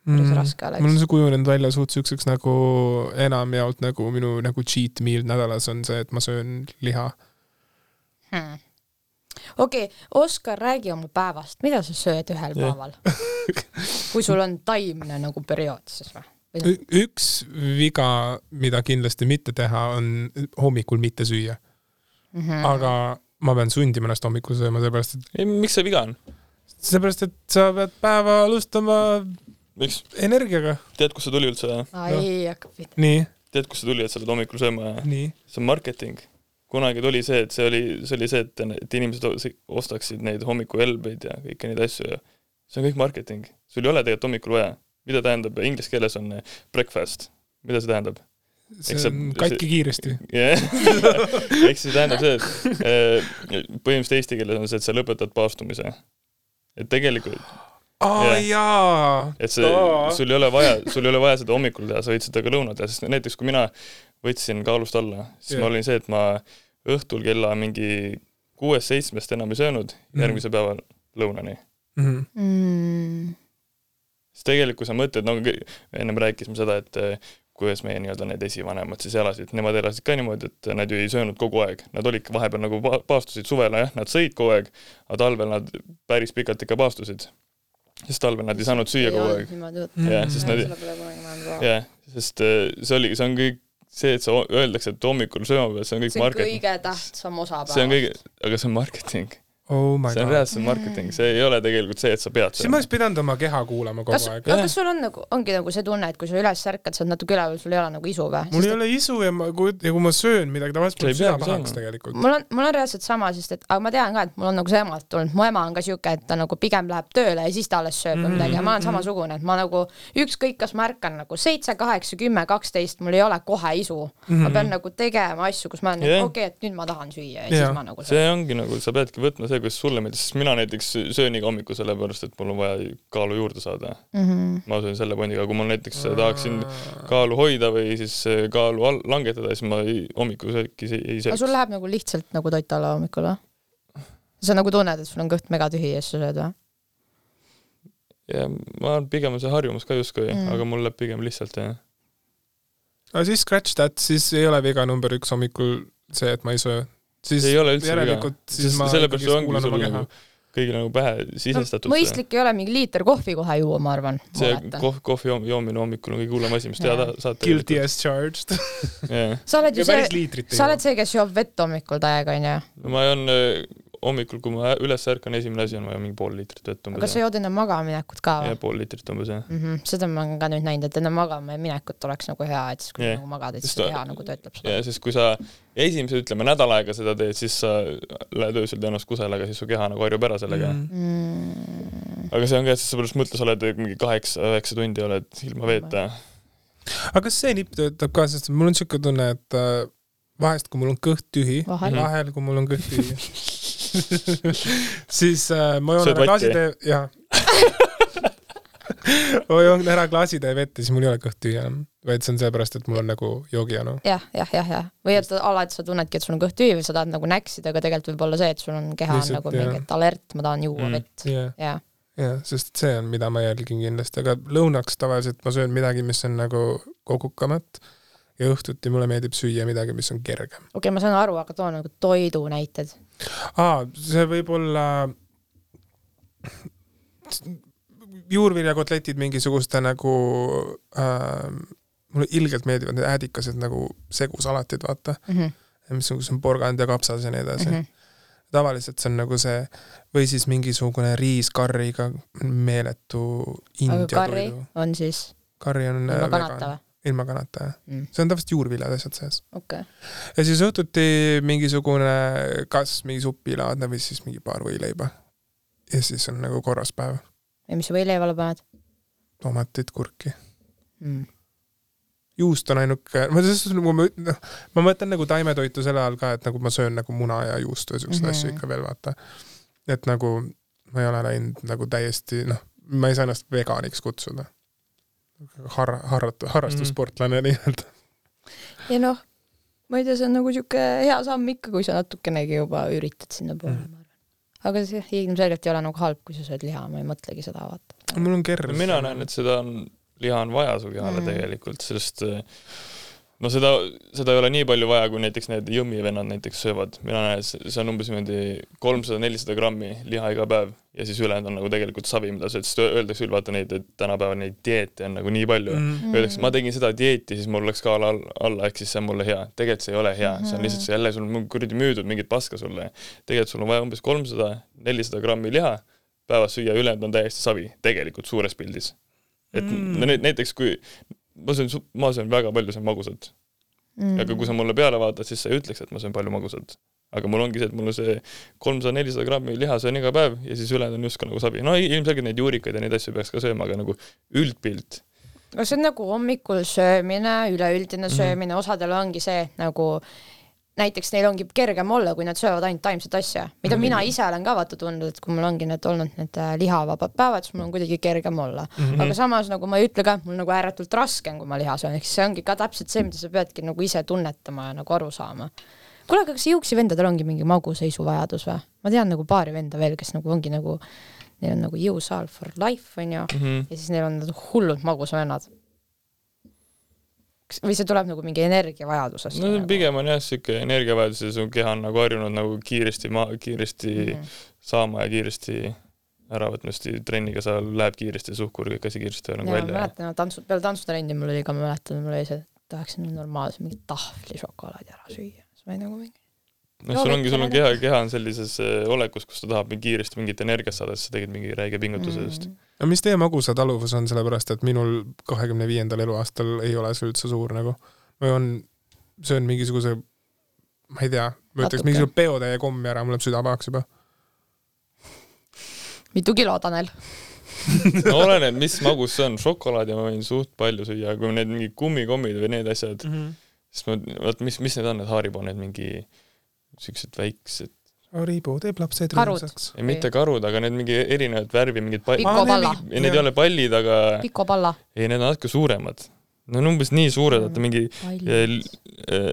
päris raske Mm. mul on oleks. see kujunenud välja suht siukseks nagu enamjaolt nagu minu nagu cheat meal nädalas on see, et ma söön liha. Hmm. okei, Oskar, räägi oma päevast, mida sa sööd ühel Jah. päeval? <laughs> kui sul on taimne nagu periood siis või üks viga, mida kindlasti mitte teha, on hommikul mitte süüa, mm -hmm. aga ma pean sundima ennast hommikul sööma, sellepärast et, ei, miks see viga on? sellepärast et sa pead päeva alustama miks? energiaga. tead, kust see tuli üldse? ai, hakkab pihta. nii, tead, kust see tuli, et sa pead hommikul sööma? nii. see on marketing. kunagi tuli see, et see oli, see oli see, et, et inimesed ostaksid neid hommikuelbeid ja kõiki neid asju ja see on kõik marketing. sul ei ole tegelikult hommikul vaja. mida tähendab, inglise keeles on breakfast. mida see tähendab? See Eks see- on katki kiiresti. jah, ehk siis tähendab see, et eh, põhimõtteliselt eesti keeles on see, et sa lõpetad paastumise. et tegelikult, aa Jah. jaa. et see, sul ei ole vaja, sul ei ole vaja seda hommikul teha, sa võid seda ka lõunal teha, sest näiteks kui mina võtsin kaalust alla, siis Jah. ma olin see, et ma õhtul kella mingi kuuest-seitsmest enam ei söönud Mhm. järgmise päeva lõunani. Mhm. Mm. Sest tegelikult, kui sa mõtled, no ennem rääkisime seda, et eh, kuidas meie nii-öelda need esivanemad siis elasid, nemad elasid ka niimoodi, et nad ju ei söönud kogu aeg, nad olidki vahepeal nagu pa- paastusid suvel, jah, nad sõid kogu aeg, aga talvel nad päris pikalt ikka paastusid. sest talvel nad ei saanud süüa kogu aeg. jah, sest nad, jah, sest eh, see oli, see on kõik see, et sa öeldakse, et hommikul sööma pead, see on kõik see on marketing. kõige tähtsam osa see on kõige, aga see on marketing. Oh my see on reaalselt marketing, see ei ole tegelikult see, et sa pead siis ma oleks pidanud oma keha kuulama kogu kas, aeg. aga kas sul on nagu, ongi nagu see tunne, et kui sa üles ärkad, sa oled natuke üleval, sul ei ole nagu isu või? mul ei ole isu ja ma, kui, ja kui ma söön midagi, tavaliselt mul süda pahaks tegelikult. mul on, mul on reaalselt sama, sest et, aga ma tean ka, et mul on nagu see emalt tulnud, mu ema on ka siuke, et ta nagu pigem läheb tööle ja siis ta alles sööb või Mhm, midagi ja ma olen mhm. samasugune, et ma nagu ükskõik, kas ma ärkan nagu seitse, kaheksa, kümme, kaksteist, mul ei ole kohe isu mm. -hmm. ma pean nagu tegema asju, kus ma olen yeah. okei okay,, et nüüd ma tahan süüa ja Jah. siis ma nagu see söön. ongi nagu, sa peadki võtma see, kuidas sulle meeldib, sest mina näiteks söön iga hommiku sellepärast, et mul on vaja kaalu juurde saada. Mm -hmm. ma söön selle pondiga, kui ma näiteks tahaksin kaalu hoida või siis eh, kaalu al- langetada, siis ma ei, hommikusööki ei, ei aga sul sööks. läheb nagu lihtsalt nagu toit alla hommikul või? sa nagu tunned, et sul on kõht megatühi ja siis sa sööd või? ja ma arvan, pigem on see harjumus ka justkui Mm. mm., aga mul läheb pigem lihtsalt jah. aga siis scratch that, siis ei ole viga number üks hommikul see, et ma ei söö. Siis ei ole üldse viga järelikult, siis ma sellepärast ikkagi ongi kuulan sul oma keha nagu. kõigile nagu pähe sisestatud no,. mõistlik ei ole mingi liiter kohvi kohe juua, ma arvan. see kohv, kohvi joom- joomine hommikul on kõige hullem asi, mis ta- saad. Guilty as charged. sa oled ju see, sa oled see, kes joob vett hommikul täiega, onju. ma joon äh, hommikul, kui ma üles ärkan, esimene asi on vaja mingi pool liitrit vett aga umbes sa. jood enne magama minekut ka ja või? pool liitrit umbes jah. Mm -hmm. seda ma olen ka nüüd näinud, et enne magama minekut oleks nagu hea, et siis kui Jah. yeah. nagu magad, et siis keha nagu töötleb seda. ja sest kui sa esimese, ütleme nädal aega seda teed, siis sa lähed öösel tõenäoliselt kusele, aga siis su keha nagu harjub ära sellega mm.. Mm. aga see on ka, et sa pärast mõtle, sa oled mingi kaheksa, üheksa tundi oled ilma veeta. aga kas see nipp töötab ka, sest mul on siuke tunne, et äh, vahest, kui mul on kõht tühi, vahel kui mul on kõht tühi, <laughs> siis äh, ma joon ära klaasitäie, jah. <laughs> ma joon ära klaasitäie vett ja siis mul ei ole kõht tühi enam, vaid see on seepärast, et mul on nagu joogijanu. jah, jah, jah, jah. või et alati sa tunnedki, et sul on kõht tühi või sa tahad nagu näksida, aga tegelikult võib olla see, et sul on keha on Lihtsalt, nagu jah. mingi, et alert, ma tahan juua Mm. vett. jah, jah, jah, sest see on, mida ma jälgin kindlasti, aga lõunaks tavaliselt ma söön midagi, mis on nagu kogukamat ja õhtuti mulle meeldib süüa midagi, mis on kergem. okei okay,, ma saan aru, aga too nagu toidu näited. aa, see võib olla juurviljakotletid mingisuguste nagu äh,, mulle ilgelt meeldivad need äädikased nagu segusalatid, vaata, Mm -hmm. mis on, kus on porgand ja kapsas ja nii edasi Mm mm. -hmm. tavaliselt see on nagu see või siis mingisugune riis karriga meeletu India karri toidu. on siis karri on äh, vegan, ilma kanata jah, mm.? see on tavaliselt juurviljad asjad sees. okay., ja siis õhtuti mingisugune kas mingi supilaadne või siis mingi paar võileiba. ja siis on nagu korras päev, ja mis sa võileivale paned tomatit, kurki. mm.? juust on ainuke, ma selles suhtes nagu ma noh, ma mõtlen nagu taimetoitu selle all ka, et nagu ma söön nagu muna ja juustu ja siukseid mm Mhm. -hmm. asju ikka veel vaata. et nagu ma ei ole läinud nagu täiesti noh, ma ei saa ennast veganiks kutsuda. Har-, harrat-, harrastussportlane mm nii-öelda. ja noh, ma ei tea, see on nagu sihuke hea samm ikka, kui sa natukenegi juba üritad sinnapoole Mm. ma arvan. aga see ilmselgelt ei ole nagu halb, kui sa sööd liha, ma ei mõtlegi seda, vaata. mul on kerr. mina näen, et seda on, liha on vaja su kehale Mm. tegelikult, sest eh, no seda, seda ei ole nii palju vaja, kui näiteks need jõmmi vennad näiteks söövad. mina näen, see on umbes niimoodi kolmsada, nelisada grammi liha iga päev ja siis ülejäänud on nagu tegelikult savi, mida sööd, sest öeldakse küll, vaata neid, et tänapäeval neid dieete on nagu nii palju mm.. mm.. Öeldakse, ma tegin seda dieeti, siis mul läks kaal all, alla, ehk siis see on mulle hea. tegelikult see ei ole hea, see on lihtsalt see jälle sul on kuradi müüdud mingit paska sulle. tegelikult sul on vaja umbes kolmsada, nelisada grammi liha päevas süüa, ülejäänud on täiesti savi, tegelikult suures pildis. et Mm. mm. no näiteks kui ma söön, ma söön väga palju, söön magusat mm. aga kui sa mulle peale vaatad, siis sa ei ütleks, et ma söön palju magusat. aga mul ongi see, et mul on see kolmsada, nelisada grammi liha söön iga päev ja siis ülejäänud on justkui nagu savi. no ilmselgelt neid juurikaid ja neid asju peaks ka sööma, aga nagu üldpilt. aga see on nagu hommikul söömine, üleüldine Mhm. söömine, osadel ongi see et nagu näiteks neil ongi kergem olla, kui nad söövad ainult taimset asja, mida Mhm. mina ise olen ka vaata tundnud, et kui mul ongi need olnud need äh, lihavabad päevad, siis mul on kuidagi kergem olla mm. -hmm. aga samas nagu ma ei ütle ka, mul nagu ääretult raske on, kui ma liha söön, ehk siis see ongi ka täpselt see, mida sa peadki nagu ise tunnetama ja nagu aru saama. kuule, aga kas Juuksi vendadel ongi mingi maguseisu vajadus või? ma tean nagu paari venda veel, kes nagu ongi nagu, neil on nagu jõusaal for life onju Mhm. ja siis neil on need hullult magusavennad. või see tuleb nagu mingi energiavajadusest? no pigem on jah, sihuke energiavajadus ja su keha on nagu harjunud nagu kiiresti maa, kiiresti mm. -hmm. saama ja kiiresti ära võtma, sest trenniga sa läheb kiiresti suhkur, kõik asi kiiresti nagu ja ma välja. mäletan, tantsu, peale tantsutrenni mul oli ka, ma mäletan, mul oli see, et tahaksin normaalse mingi tahvli šokolaadi ära süüa, siis ma olin nagu mingi noh, sul ongi, sul on keha, keha on sellises eh, olekus, kus ta tahab kiiresti mingit energiat saada, siis sa tegid mingi räige pingutuse just mm.. no mis teie magusataluvus on, sellepärast et minul kahekümne viiendal eluaastal ei ole see üldse suur nagu. ma joon, söön mingisuguse, ma ei tea, ma ütleks mingisuguse peotäie kommi ära, mul läheb süda pahaks juba. mitu kilo, Tanel? no oleneb, mis magus see on, šokolaadi ma võin suht palju süüa, kui need mingid kummikommid või need asjad, siis ma, vaat mis, mis need on, need Haribo, need mingi siuksed väiksed, Haribo teeb lapsed rõõmsaks. mitte karud, aga need mingi erinevat värvi, mingid pall-, Pikko palla, ja need ei ole pallid, aga Pikko palla. ei, need on natuke suuremad. Need on umbes nii suured, et mingi eh,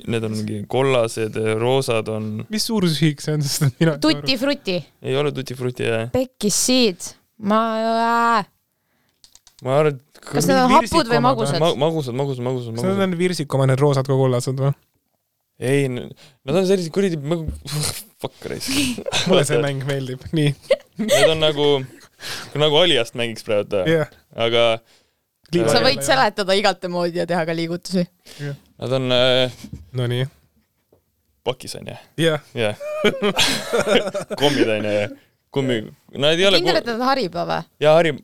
Need on mingi kollased, roosad on, mis suurusühik see on, sest et mina tutti frutti, ei ole tutti frutti jah. pekkis siid, ma, ma arvan, et kas need on hapud või magusad? ma- magusad, magusad, magusad, kas need magusad. on virsikoma, need roosad kui kollased või? ei, nad on sellised kuradi, fuck raisk. mulle see mäng meeldib, nii, Need on nagu, nagu Aliast mängiks praegu, jah. aga sa võid seletada igate moodi ja teha ka liigutusi. nad on äh, Nonii, pakis onju, jah, jah. kommid onju ja kummi, nad ei ole kindel, et nad hariba või? ja Harri,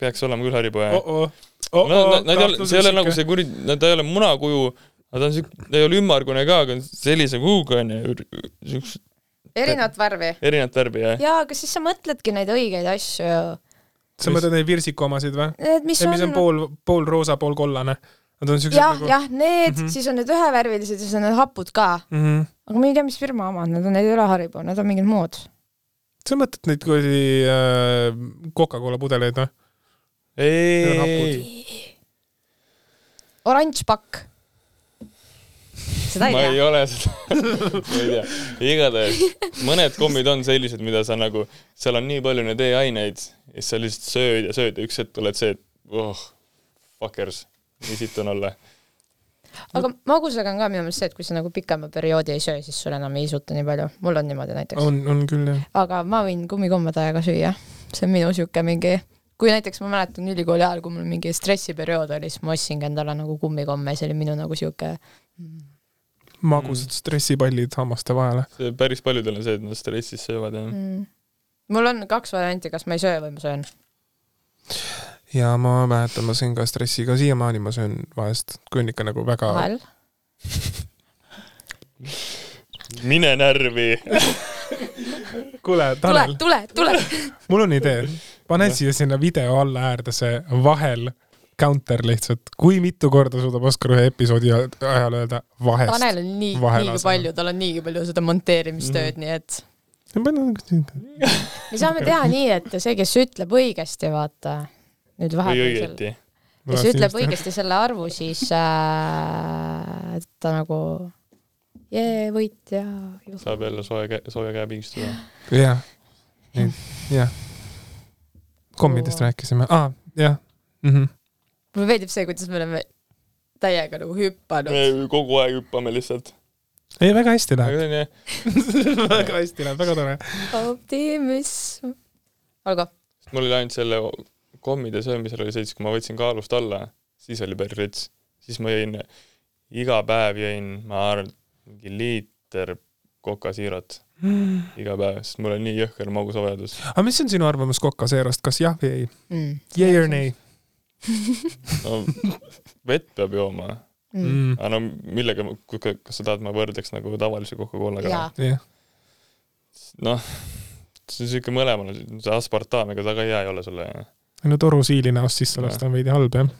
peaks olema küll Haribo jah. oh-oh, Nad, oh-oh, nad, nad ei ole, see ei ole nagu see kuri, nad ei ole munakuju, nad on siuke, ta ei ole ümmargune ka, aga on sellise kuuga onju, siukse erinevat värvi. erinevat värvi jah. jaa, aga siis sa mõtledki neid õigeid asju ju. sa mõtled neid virsiku omasid või? Mis mis on on, pool, pool roosa, pool kollane. Nad on siuksed jah, nagu jah, need mm. -hmm. siis on need ühevärvilised ja siis on need hapud ka. mm. -hmm. aga ma ei tea, mis firma omad need on, need ei ole Haribo, need on mingid muud. sa mõtled neid kuradi äh, Coca-Cola pudeleid või? Need on ei, oranž pakk. Seda ei ma ei tea. ole seda, <laughs> ma ei tea. igatahes mõned kommid on sellised, mida sa nagu, seal on nii palju neid e-aineid ja siis sa lihtsalt sööd ja sööd ja üks hetk tuleb see, et oh, fuckers, nii sitt on olla. aga magusaga on ka minu meelest see, et kui sa nagu pikema perioodi ei söö, siis sul enam ei isuta nii palju. mul on niimoodi näiteks. on, on küll jah. aga ma võin kummikomme täiega süüa. see on minu sihuke mingi, kui näiteks ma mäletan ülikooli ajal, kui mul mingi stressiperiood oli, siis ma ostsingi endale nagu kummikomme, see oli minu nagu sihuke magusad stressipallid hammaste vahele. see päris paljudel on see, et nad stressis söövad ja mm.. mul on kaks varianti, kas ma ei söö või ma söön. ja ma mäletan, ma sõin ka stressiga, siiamaani ma söön vahest, kui on ikka nagu väga vahel. mine närvi. <laughs> kuule, tule Tanel,, tule, tule. mul on idee, pane siia sinna video alla äärde see vahel counter lihtsalt, kui mitu korda suudab Oskar ühe episoodi ajal öelda vahest. Tanel on nii, niigi palju, tal on niigi palju seda monteerimistööd mm, -hmm. nii et me saame teha nii, et see, kes ütleb õigesti, vaata, nüüd vahepeal, õieti. kes ütleb õigesti selle arvu, siis äh, ta nagu jee, võitja. saab jälle soe käe, sooja käe pigistada. jah, jah. kommidest rääkisime, aa, jah mm. -hmm. Mulle meeldib see, kuidas me oleme täiega nagu hüpanud. me kogu aeg hüppame lihtsalt. ei, väga hästi aga läheb. väga hästi läheb, <laughs> väga tore. optimism. olgu, mul oli ainult selle kommide söömisel oli see, et kui ma võtsin kaalust alla, siis oli päris rets. siis ma jõin, iga päev jõin, ma arvan, mingi liiter kokasiirat iga päev, sest mul on nii jõhker magusavajadus. aga mis on sinu arvamus Coca-Zerost, kas jah või ei? mm.. Yay or nay? <laughs> no vett peab jooma, Mm. aga no millega, kas sa tahad, ma võrdleks nagu tavalise Coca-Colaga noh, see on siuke mõlemal, see aspartaam, ega ta ka hea ei ole sulle. no toru siili näost sisse lasta on veidi halb jah.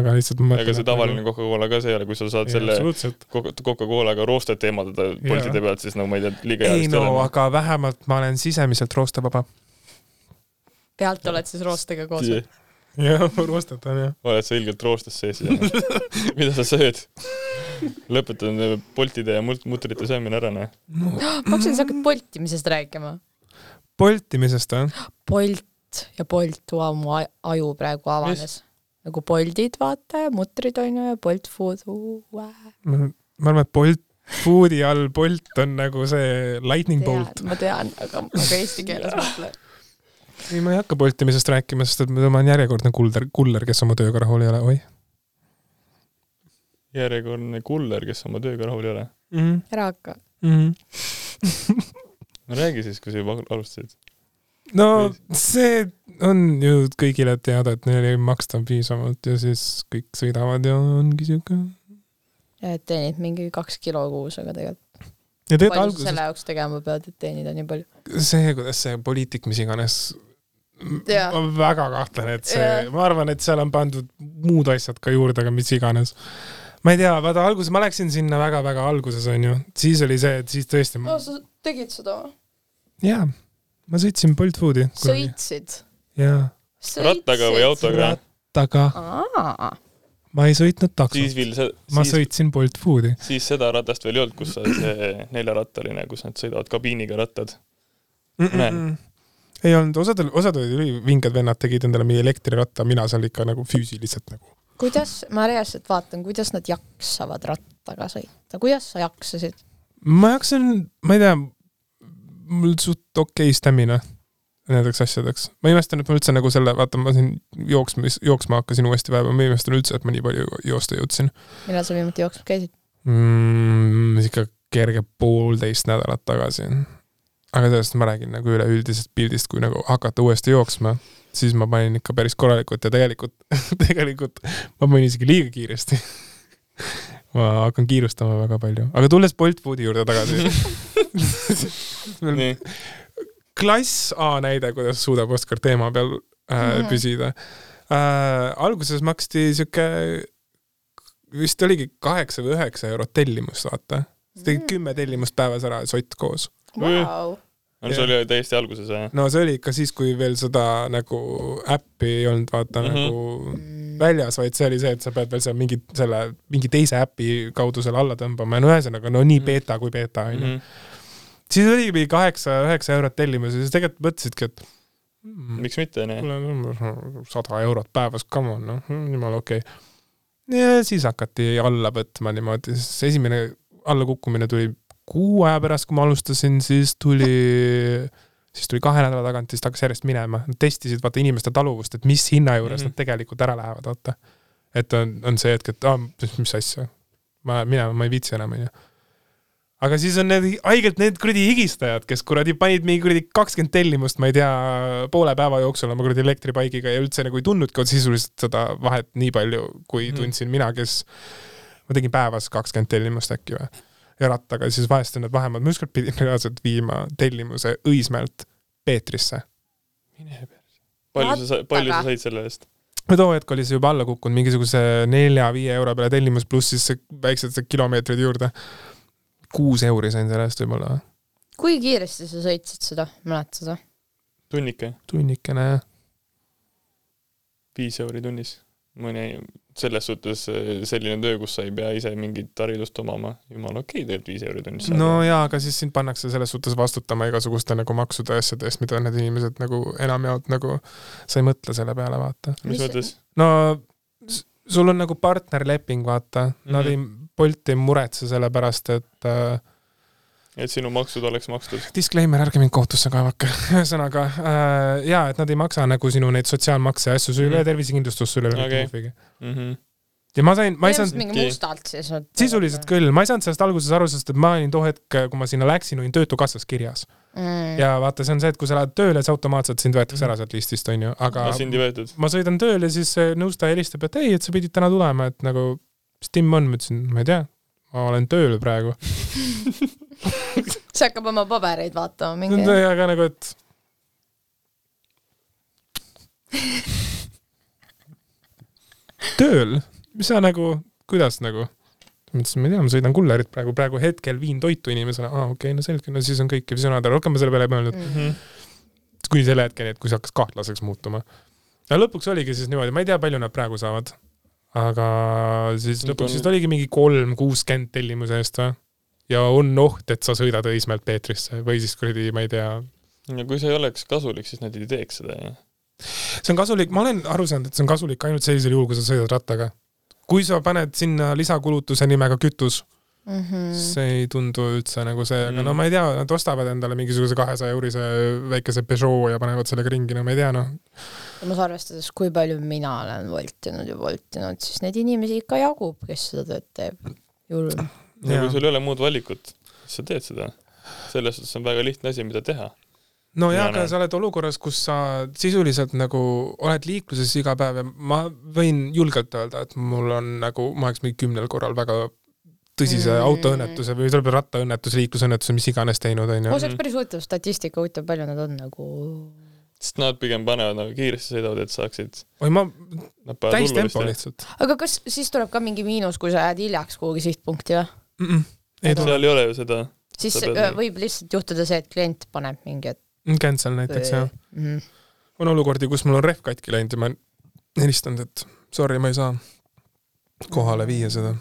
aga lihtsalt ma ega see tavaline Coca-Cola ka see ei ole, kui sa saad selle absoluutselt. Coca- Coca-Colaga roostet eemaldada poltide pealt, siis no ma ei tea, liiga hea ei no ole. aga vähemalt ma olen sisemiselt roostevaba. pealt oled siis roostega koos või? jah, roostet on jah. oled sa ilgelt roostes sees ja <laughs> mida sa sööd? lõpetan poltide ja mutrite söömine ära, noh. ma hakkasin, sa hakkad poltimisest rääkima. poltimisest või? Bolt ja Bolt, vau, mu aj- aju praegu avanes. nagu Boltid, vaata, ja mutrid on ju ja Bolt Food. ma ma arvan, et Bolt, food'i all Bolt on nagu see lightning bolt. ma tean, aga, aga eesti keeles mõtle. ei, ma ei hakka poltimisest rääkima, sest et ma olen järjekordne kuller, kuller, kes oma tööga rahul ei ole, oih järjekordne kuller, kes oma tööga rahul ei ole. mm. -hmm. ära hakka. Mm -hmm. no räägi siis, kui sa juba alustasid. no see on ju kõigile teada, et neile ei maksta piisavalt ja siis kõik sõidavad ja ongi siuke. ja et teenid mingi kaks kilo kuus, aga tegelikult ja tegelikult palju sa alguses selle jaoks tegema pead, et teenida nii palju? see, kuidas see poliitik, mis iganes, Jaa. ma väga kahtlen, et see ma arvan, et seal on pandud muud asjad ka juurde, aga mis iganes. ma ei tea, vaata alguses ma läksin sinna väga-väga alguses onju, siis oli see, et siis tõesti ma..., sa tegid seda või? jaa, ma sõitsin Bolt Foodi. sõitsid? jaa, rattaga või? autoga? rattaga, aa, ma ei sõitnud veel see, ma siis, sõitsin Bolt Foodi. siis seda ratast veel ei olnud, kus on see neljarattaline, kus nad sõidavad kabiiniga rattad. Näen. Ei olnud, osadel, osad olid ülivinged vennad tegid endale mingi elektriratta, mina seal ikka nagu füüsiliselt nagu. kuidas, ma reaalselt vaatan, kuidas nad jaksavad rattaga sõita, kuidas sa jaksasid? ma jaksan, ma ei tea, mul suht okei stamina nendeks asjadeks. ma imestan, et ma üldse nagu selle, vaata, ma siin jooksma, jooksma hakkasin uuesti vaeva, ma imestan üldse, et ma nii palju joosta jõudsin millal sa viimati jooksmas käisid? mm,. ikka kerge poolteist nädalat tagasi. Aga sellest ma räägin nagu üleüldisest pildist, kui nagu hakata uuesti jooksma, siis ma panin ikka päris korralikult ja tegelikult, <laughs> tegelikult ma panin isegi liiga kiiresti. <laughs> ma hakkan kiirustama väga palju, aga tulles Bolt Foodi juurde tagasi. <laughs> klass A näide, kuidas suudab Oskar teema peal äh, Mhm. püsida äh,. alguses maksti sihuke, vist oligi kaheksa või üheksa eurot tellimust, vaata. sa tegid kümme tellimust päevas ära, sott koos. Vau, no see oli täiesti alguses jah? no see oli ikka siis, kui veel seda nagu äppi ei olnud vaata mm. -hmm. nagu väljas, vaid see oli see, et sa pead veel seal mingi selle, mingi teise äpi kaudu selle alla tõmbama ja no ühesõnaga no nii Mhm. beeta kui beeta onju. Mhm. siis oligi mingi kaheksa-üheksa eurot tellimus ja siis tegelikult mõtlesidki, et mm, miks mitte onju? sada eurot päevas, come on, noh, jumala okei okay.. ja siis hakati alla võtma niimoodi, siis esimene allakukkumine tuli kuu aja pärast, kui ma alustasin, siis tuli, siis tuli kahe nädala tagant, siis ta hakkas järjest minema, nad testisid vaata inimeste taluvust, et mis hinna juures mm. -hmm. nad tegelikult ära lähevad, vaata. et on, on see hetk, et aa, mis asja, ma minema, ma ei viitsi enam, onju aga siis on need haigelt need kuradi higistajad, kes kuradi panid mingi kuradi kakskümmend tellimust, ma ei tea, poole päeva jooksul oma kuradi elektripaigiga ja üldse nagu ei tundnudki sisuliselt seda vahet nii palju, kui Mhm. tundsin mina, kes, ma tegin päevas kakskümmend tellimust äkki või, ja rattaga, siis vahest on need vahemaad, ma ükskord pidin reaalselt viima tellimuse Õismäelt Peetrisse. mine perse. palju sa, palju sa said selle eest? no too hetk oli see juba alla kukkunud mingisuguse nelja-viie euro peale tellimus, pluss siis see väiksed see kilomeetrid juurde. kuus euri sain selle eest võib-olla, kui kiiresti sa sõitsid seda, mäletad või? tunnike, tunnikene jah. viis euri tunnis. mõni, selles suhtes eh, selline töö, kus sa ei pea ise mingit haridust omama, jumala okei okay, tegelikult viis euri tunnis. no jaa, aga siis sind pannakse selles suhtes vastutama igasuguste nagu maksude ja asjade eest, mida need inimesed nagu enamjaolt nagu, sa ei mõtle selle peale, vaata. mis mõttes? no sul on nagu partnerleping, vaata mm, -hmm. nad ei, Bolt ei muretse selle pärast, et äh, et sinu maksud oleks makstud. disclaimer, ärge mind kohtusse kaevake, <laughs> ühesõnaga äh, jaa, et nad ei maksa nagu sinu neid sotsiaalmakse asju, sul ei ole Mhm. tervisekindlustust, sul ei ole mitte Okei. muhvigi. Mhm. ja ma sain, ma ei saanud, mingi mustalt siis. sisuliselt küll, ma ei saanud sellest alguses aru, sest et ma olin too hetk, kui ma sinna läksin, olin Töötukassas kirjas. mm.. ja vaata, see on see, et kui sa lähed tööle, siis automaatselt sind võetakse ära sealt listist, onju, aga sind ei võetud? ma sõidan tööle, siis see nõustaja helistab, et ei, et sa pidid täna tulema, et nagu, mis timm on, ma ütlesin, ma ei tea, ma olen tööl praegu. <laughs> <laughs> see hakkab oma pabereid vaatama mingi. aga nagu, et <laughs> tööl, mis sa nagu, kuidas nagu? ma ütlesin, ma ei tea, ma sõidan kullerit praegu, praegu hetkel viin toitu inimesele, aa okei okay,, no selge, no siis on kõik ja siis on aega, rohkem ma selle peale ei mõelnud. Mm. kuni selle hetkeni, et kui see hakkas kahtlaseks muutuma. ja lõpuks oligi siis niimoodi, ma ei tea, palju nad praegu saavad. aga siis lõpuks on- vist oligi mingi kolm, kuuskümmend tellimuse eest või? Ja on oht, et sa sõidad Õismäelt Peetrisse või siis kuradi, ma ei tea. ja kui see ei oleks kasulik, siis nad ei teeks seda ju. see on kasulik, ma olen aru saanud, et see on kasulik ainult sellisel juhul, kui sa sõidad rattaga. kui sa paned sinna lisakulutuse nimega kütus Mm -hmm. see ei tundu üldse nagu see, aga Mm. no ma ei tea, nad ostavad endale mingisuguse kahesaja eurise väikese Peugeot ja panevad sellega ringi, no ma ei tea, noh. samas arvestades, kui palju mina olen voltinud ja voltinud, siis neid inimesi ikka jagub, kes seda tööd teeb. julm. Ja Jaa. kui sul ei ole muud valikut, siis sa teed seda. selles suhtes on väga lihtne asi, mida teha. no jaa, Mina aga sa oled olukorras, kus sa sisuliselt nagu oled liikluses iga päev ja ma võin julgelt öelda, et mul on nagu, ma oleks mingi kümnel korral väga tõsise Mm. mm. autoõnnetuse või tuleb rattaõnnetuse, liiklusõnnetuse, mis iganes teinud, mul onju. see oleks päris huvitav statistika, huvitav, palju nad on nagu. sest nad pigem panevad nagu kiiresti sõidavad, et saaksid, oi, ma, täistempo lihtsalt aga kas siis tuleb ka mingi miinus, kui sa jääd hiljaks kuhugi sihtpunkti või? mm. -mm. ei tule. seal ei ole ju seda, siis pead äh, nii- võib lihtsalt juhtuda see, et klient paneb mingi, et. Cancel näiteks jah. mm.. on olukordi, kus mul on rehv katki läinud ja ma helistanud, et sorry, ma ei saa kohale viia seda.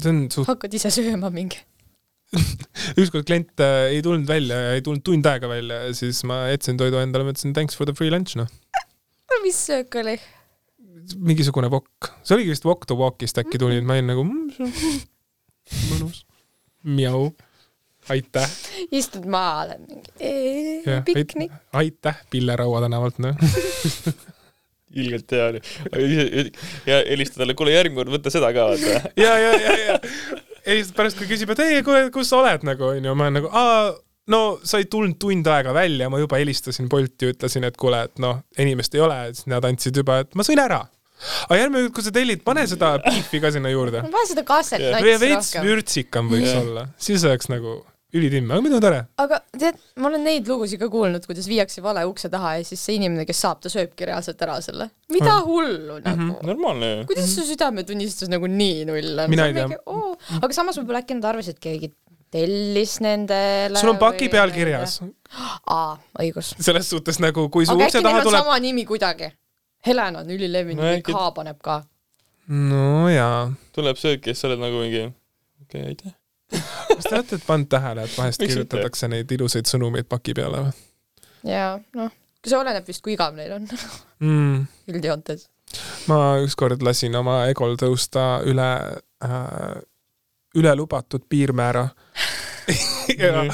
see on suht, hakkad ise sööma mingi. <laughs> ükskord klient äh, ei tulnud välja ja ei tulnud tund aega välja ja siis ma jätsin toidu endale, ma ütlesin thanks for the free lunch noh. mis söök oli? mingisugune wok, see oligi vist walk to walk'ist äkki tuli, et ma olin nagu mm, <laughs> mõnus, mjau. aitäh, istud maha, oled mingi piknik. aitäh Pille Raua tänavalt, noh. <laughs> ilgelt hea oli. ja helista talle, kuule järgmine kord võta seda ka, vaata. <laughs> ja, ja, ja, ja. ei, pärast kui küsib, et ei, kuule, kus sa oled nagu onju, ma olen nagu aa, no sa ei tulnud tund aega välja, ma juba helistasin Bolti, ütlesin, et kuule, et noh, inimest ei ole, siis nad andsid juba, et ma sõin ära. Aga järgmine kord, kui sa tellid, pane seda beefi ka sinna juurde. vaja seda kasset või nats veits rohkem. vürtsikam võiks Jah. olla, siis oleks nagu ülitimm, aga muidu tore. aga tead, ma olen neid lugusid ka kuulnud, kuidas viiakse vale ukse taha ja siis see inimene, kes saab, ta sööbki reaalselt ära selle. mida hullu nagu. normaalne ju. kuidas su südametunnistus nagu nii null on? Mina ei tea. aga samas võib-olla äkki nad arvasid, et keegi tellis nendele. sul on paki peal kirjas. aa, õigus. selles suhtes nagu, kui su aga ukse äkki neil taha on tuleb. sama nimi kuidagi? Helen on ülilevinud No äkki- K paneb ka. no jaa. tuleb sööki ja siis sa oled nagu mingi, okei okay,, aitäh. kas te olete pannud tähele, et vahest kirjutatakse neid ilusaid sõnumeid paki peale või ja noh, see oleneb vist, kui igav neil on mm. <laughs> üldjoontes. ma ükskord lasin oma egol tõusta üle äh,, üle lubatud piirmäära <laughs> ja Mhm.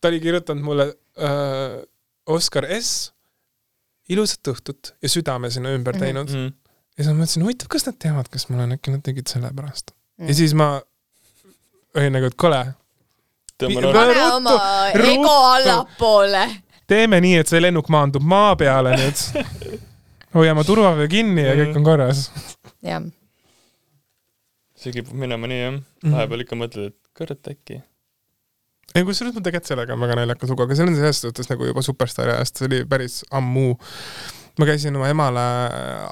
ta oli kirjutanud mulle äh, Oskar S ilusat õhtut ja südame sinna ümber Mhm. teinud mm. Mhm. ja siis ma mõtlesin, huvitav, kas nad teavad, kes ma olen, äkki nad tegid sellepärast Mm. ja siis ma olin nagu, et orja. pane oma ego allapoole. teeme nii, et see lennuk maandub maa peale nüüd. <laughs> hoiame turvavöö kinni ja kõik on korras. jah, see kipub minema nii jah, Mhm. vahepeal ikka mõtled, et kurat äkki. ei, kusjuures mul tegelikult sellega on väga naljakas lugu, aga see on selles suhtes nagu juba superstaari ajast, see oli päris ammu. ma käisin oma emale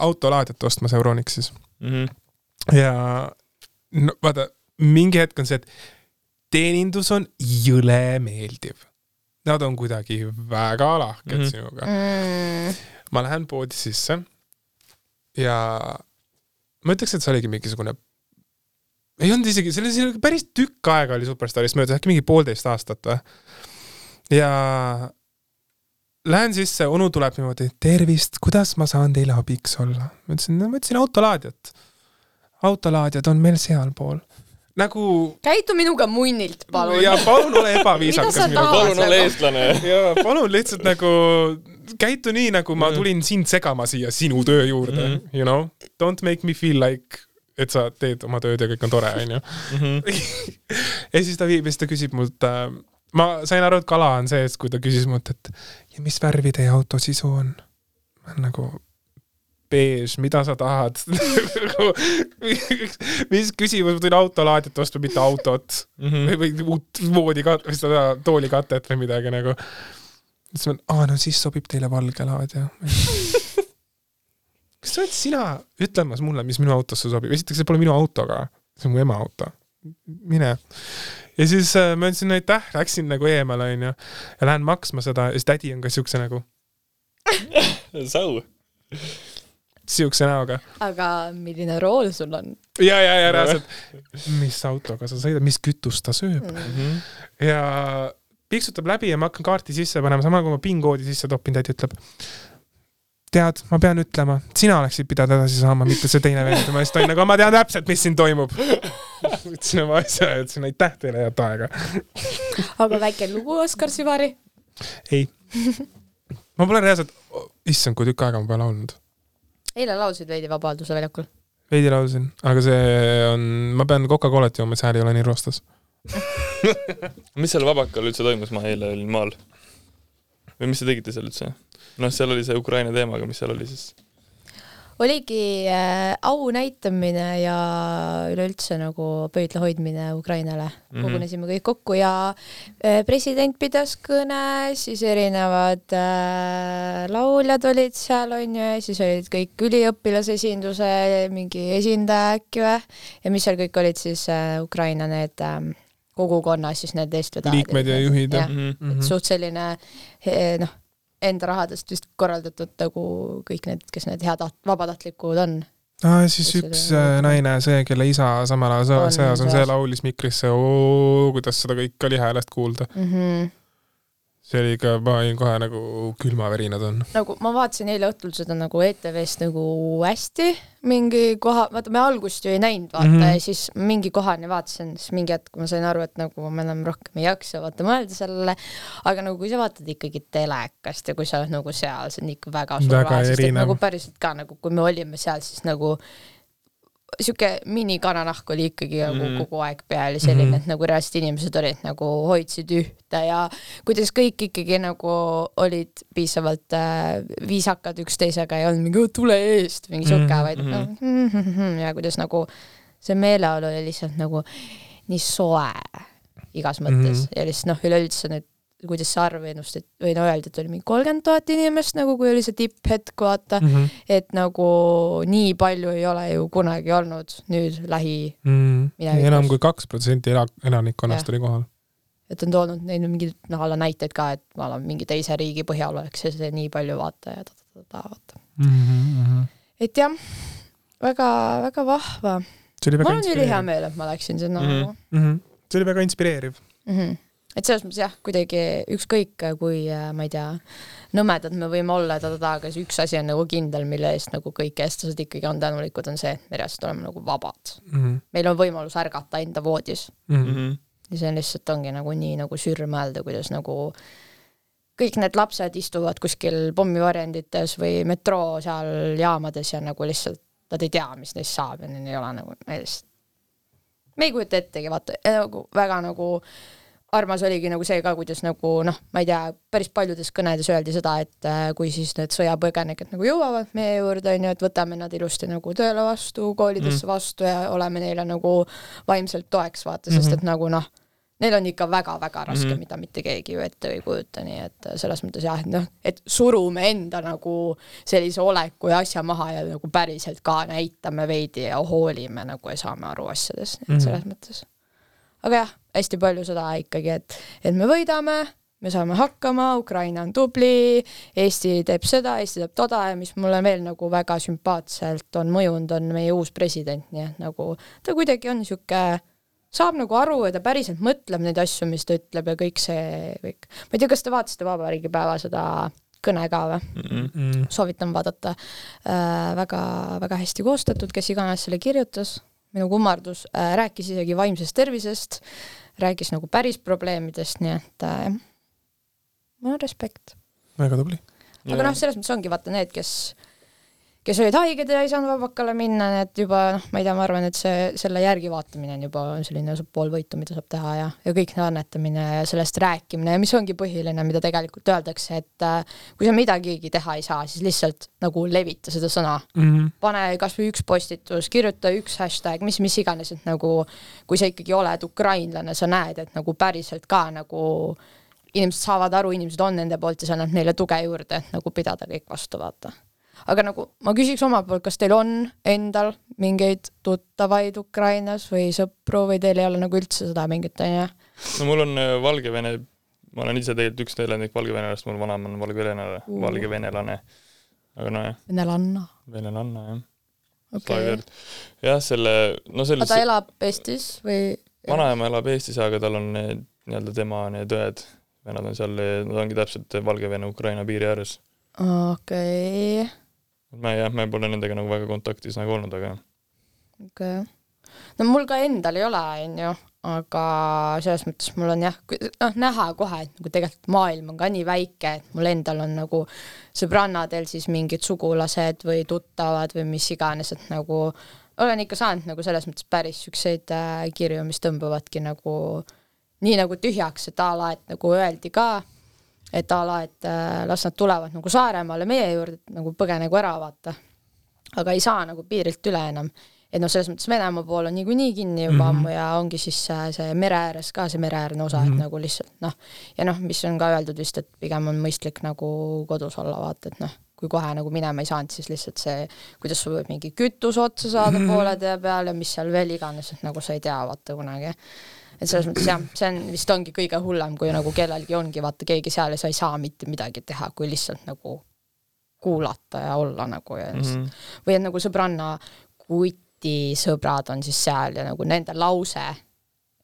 autolaadiat ostmas Euronixis Mhm. ja no vaata, mingi hetk on see, et teenindus on jõle meeldiv. Nad on kuidagi väga lahked mm. -hmm. sinuga. mm,. ma lähen poodi sisse ja ma ütleks, et see oligi mingisugune ei olnud isegi, see oli selline päris tükk aega oli Superstaarist möödas, äkki mingi poolteist aastat või. ja lähen sisse, onu tuleb niimoodi, tervist, kuidas ma saan teile abiks olla? ma ütlesin, ma ütlesin autolaadjat. autolaadjad on meil sealpool. nagu käitu minuga munnilt, palun. ja palun ole ebaviisakas sa minuga. palun ole eestlane. ja palun lihtsalt nagu käitu nii, nagu ma Mhm. tulin sind segama siia sinu töö juurde mm. -hmm. you know, don't make me feel like, et sa teed oma tööd ja kõik on tore, onju. Mhm. <laughs> ja siis ta viib ja siis ta küsib mult äh,, ma sain aru, et kala on sees, kui ta küsis mult, et ja mis värvi teie auto sisu on? nagu beež, mida sa tahad <laughs> mis küsimus, ma tulin autolaadiat ostma, mitte autot Mhm. või, või uut voodikat-, või seda toolikatet või midagi nagu. siis ma, aa no siis sobib teile valge laadija. <laughs> kas sa oled sina ütlemas mulle, mis minu autosse sobib, esiteks see pole minu auto ka, see on mu ema auto, mine. ja siis äh, ma ütlesin aitäh, läksin nagu eemale onju ja lähen maksma seda ja siis tädi on ka siukse nagu, <laughs> sau. siukse näoga. aga milline rool sul on ja, ja, ja reaalselt, mis autoga sa sõidad, mis kütust ta sööb mm.? ja piksutab läbi ja ma hakkan kaarti sisse panema, samal kui ma PIN-koodi sisse topin, tädi ütleb. tead, ma pean ütlema, sina oleksid pidanud edasi saama, mitte see teine vend. ma lihtsalt olin nagu, ma tean täpselt, mis siin toimub. <laughs> võtsin oma asja ja ütlesin aitäh teile, head aega. aga väike lugu, Oskar Süvari. ei. ma pole reaalselt, issand, kui tükk aega ma pole laulnud. eile laulsid veidi Vabaduse väljakul. veidi laulsin, aga see on, ma pean Coca-Colat jooma, see hääl ei ole nii roostes. <laughs> mis seal Vabakal üldse toimus, ma eile olin maal. või mis te tegite seal üldse? noh, seal oli see Ukraina teema, aga mis seal oli siis? oligi äh, au näitamine ja üleüldse nagu pöidla hoidmine Ukrainale mm. Mhm. -hmm. kogunesime kõik kokku ja äh, president pidas kõne, siis erinevad äh, lauljad olid seal onju ja siis olid kõik üliõpilasesinduse mingi esindaja äkki või ja mis seal kõik olid siis äh, Ukraina need äh, kogukonna siis need eestvedajad. liikmed ja juhid. Mhm. et suht selline noh, enda rahadest vist korraldatud nagu kõik need, kes need head, vabatahtlikud on. aa, siis See üks oli- äh, naine, see, kelle isa samal ajal sõjas on, see laulis mikrisse, kuidas seda kõike oli häälest kuulda. Mm -hmm. See oli ikka, ma olin kohe nagu külmavärinad on. nagu ma vaatasin eile õhtul seda nagu ETV-st nagu hästi mingi koha, vaata me algust ju ei näinud vaata mm. -hmm. ja siis mingi kohani vaatasin, siis mingi hetk ma sain aru, et nagu ma enam rohkem ei jaksa vaata mõelda sellele, aga nagu kui sa vaatad ikkagi telekast ja kui sa oled nagu seal, see on ikka väga suur vahe, sest et nagu päriselt ka nagu kui me olime seal, siis nagu sihuke minikananahk oli ikkagi nagu Mhm. kogu aeg peal ja selline mm, Mhm. -hmm. et nagu reaalselt inimesed olid nagu hoidsid ühte ja kuidas kõik ikkagi nagu olid piisavalt äh, viisakad üksteisega ja ei olnud mingi "Oh, tule eest mingi sihuke Mhm, vaid noh, ja kuidas nagu see meeleolu oli lihtsalt nagu nii soe igas mõttes Mhm. ja lihtsalt noh, üleüldse need kuidas see arv ennustati või no öeldi, et oli mingi kolmkümmend tuhat inimest nagu, kui oli see tipphetk, vaata, Mhm. et nagu nii palju ei ole ju kunagi olnud nüüd lähi, Minevikus. Mhm. enam kui kaks protsenti ela-, elanikkonnast oli kohal. et on toonud neid mingeid noh, alla näiteid ka, et ma olen mingi teise riigi põhjal oleks see, see nii palju vaata ja ta-ta-ta-ta vaata. Mhm, et jah, väga-väga vahva. mul väga on ülihea meel, et ma läksin sinna Mhm. nagu inspireeriv. see oli väga inspireeriv. mm. -hmm. Et selles mõttes jah, kuidagi ükskõik, kui äh, ma ei tea, nõmedad me võime olla aga see üks asi on nagu kindel, mille eest nagu kõik eestlased ikkagi on tänulikud, on see, et me reaalselt oleme nagu vabad. meil on võimalus ärgata enda voodis Mhm. ja see on lihtsalt ongi nagu nii nagu sürr mõelda, kuidas nagu kõik need lapsed istuvad kuskil pommivarjendites või metroo seal jaamades ja nagu lihtsalt nad ei tea, mis neist saab ja neil ei ole nagu, me lihtsalt, me ei kujuta ettegi, vaata, nagu väga nagu armas oligi nagu see ka, kuidas nagu noh, ma ei tea, päris paljudes kõnedes öeldi seda, et äh, kui siis need sõjapõgenikud nagu jõuavad meie juurde, on ju, et võtame nad ilusti nagu tööle vastu, koolidesse mm. vastu ja oleme neile nagu vaimselt toeks, vaata, sest et nagu noh, neil on ikka väga-väga raske mm. -hmm. mida mitte keegi ju ette ei kujuta, nii et selles mõttes jah, et noh, et surume enda nagu sellise oleku ja asja maha ja nagu päriselt ka näitame veidi ja hoolime nagu ja saame aru asjadest, nii et Mhm. selles mõttes. aga jah, hästi palju seda ikkagi, et, et me võidame, me saame hakkama, Ukraina on tubli, Eesti teeb seda, Eesti teeb toda ja mis mulle veel nagu väga sümpaatselt on mõjunud, on meie uus president, nii et nagu ta kuidagi on niisugune saab nagu aru ja ta päriselt mõtleb neid asju, mis ta ütleb ja kõik see kõik. ma ei tea, kas te vaatasite Vabariigi päeva seda kõne ka või? Mhm. soovitan vaadata äh,. väga, väga hästi koostatud, kes iganes selle kirjutas, minu kummardus äh,, rääkis isegi vaimsest tervisest, rääkis nagu päris probleemidest, nii et äh, mul on respekt. väga tubli. aga noh, selles mõttes ongi vaata need, kes kes olid haiged ja ei saanud vabakale minna, need juba noh, ma ei tea, ma arvan, et see, selle järgi vaatamine on juba selline pool võitu, mida saab teha ja, ja kõik see annetamine ja sellest rääkimine ja mis ongi põhiline, mida tegelikult öeldakse, et äh, kui sa midagigi teha ei saa, siis lihtsalt nagu levita seda sõna. pane kasvõi üks postitus, kirjuta üks hashtag, mis, mis iganes, et nagu kui sa ikkagi oled ukrainlane, sa näed, et nagu päriselt ka nagu inimesed saavad aru, inimesed on nende poolt ja see annab neile tuge juurde, et nagu pidada kõik vastu, vaata. Aga nagu ma küsiks omalt poolt, kas teil on endal mingeid tuttavaid Ukrainas või sõpru või teil ei ole nagu üldse seda mingit, onju? no mul on äh, Valgevene, ma olen ise tegelikult üks elandik Valgevenelast, mul vanaema on valgevenelane Uh., valgevenelane. aga nojah, venelanna, venelanna jah okei okay.. jah, selle, no aga selles ta elab Eestis või? vanaema elab Eestis, aga tal on need nii-öelda tema need õed, vennad on seal, nad ongi täpselt Valgevene-Ukraina piiri ääres. okei okay., me jah, me pole nendega nagu väga kontaktis nagu olnud, aga okei okay.. no mul ka endal ei ole, onju, aga selles mõttes mul on jah, noh, näha kohe, et nagu tegelikult maailm on ka nii väike, et mul endal on nagu sõbrannadel siis mingid sugulased või tuttavad või mis iganes, et nagu olen ikka saanud nagu selles mõttes päris siukseid äh, kirju, mis tõmbavadki nagu nii nagu tühjaks, et a la, et nagu öeldi ka, et a la, et äh, las nad tulevad nagu Saaremaale meie juurde, et nagu põgenegu ära, vaata. aga ei saa nagu piirilt üle enam et noh, selles mõttes Venemaa pool on niikuinii kinni juba Mhm. ammu mm -hmm. ja ongi siis see, see mere ääres ka see mereäärne osa mm, -hmm. Mhm. et nagu lihtsalt noh, ja noh, mis on ka öeldud vist, et pigem on mõistlik nagu kodus olla, vaata, et noh, kui kohe nagu minema ei saanud, siis lihtsalt see, kuidas sul võib mingi kütus otsa saada Mhm. poole tee peal ja mis seal veel iganes, et nagu sa ei tea, vaata kunagi. Et selles mõttes jah, see on vist ongi kõige hullem, kui nagu kellelgi ongi vaata keegi seal ja sa ei saa mitte midagi teha, kui lihtsalt nagu kuulata ja olla nagu ja mm -hmm. mm või et nagu sõbranna kuti sõbrad on siis seal ja nagu nende lause,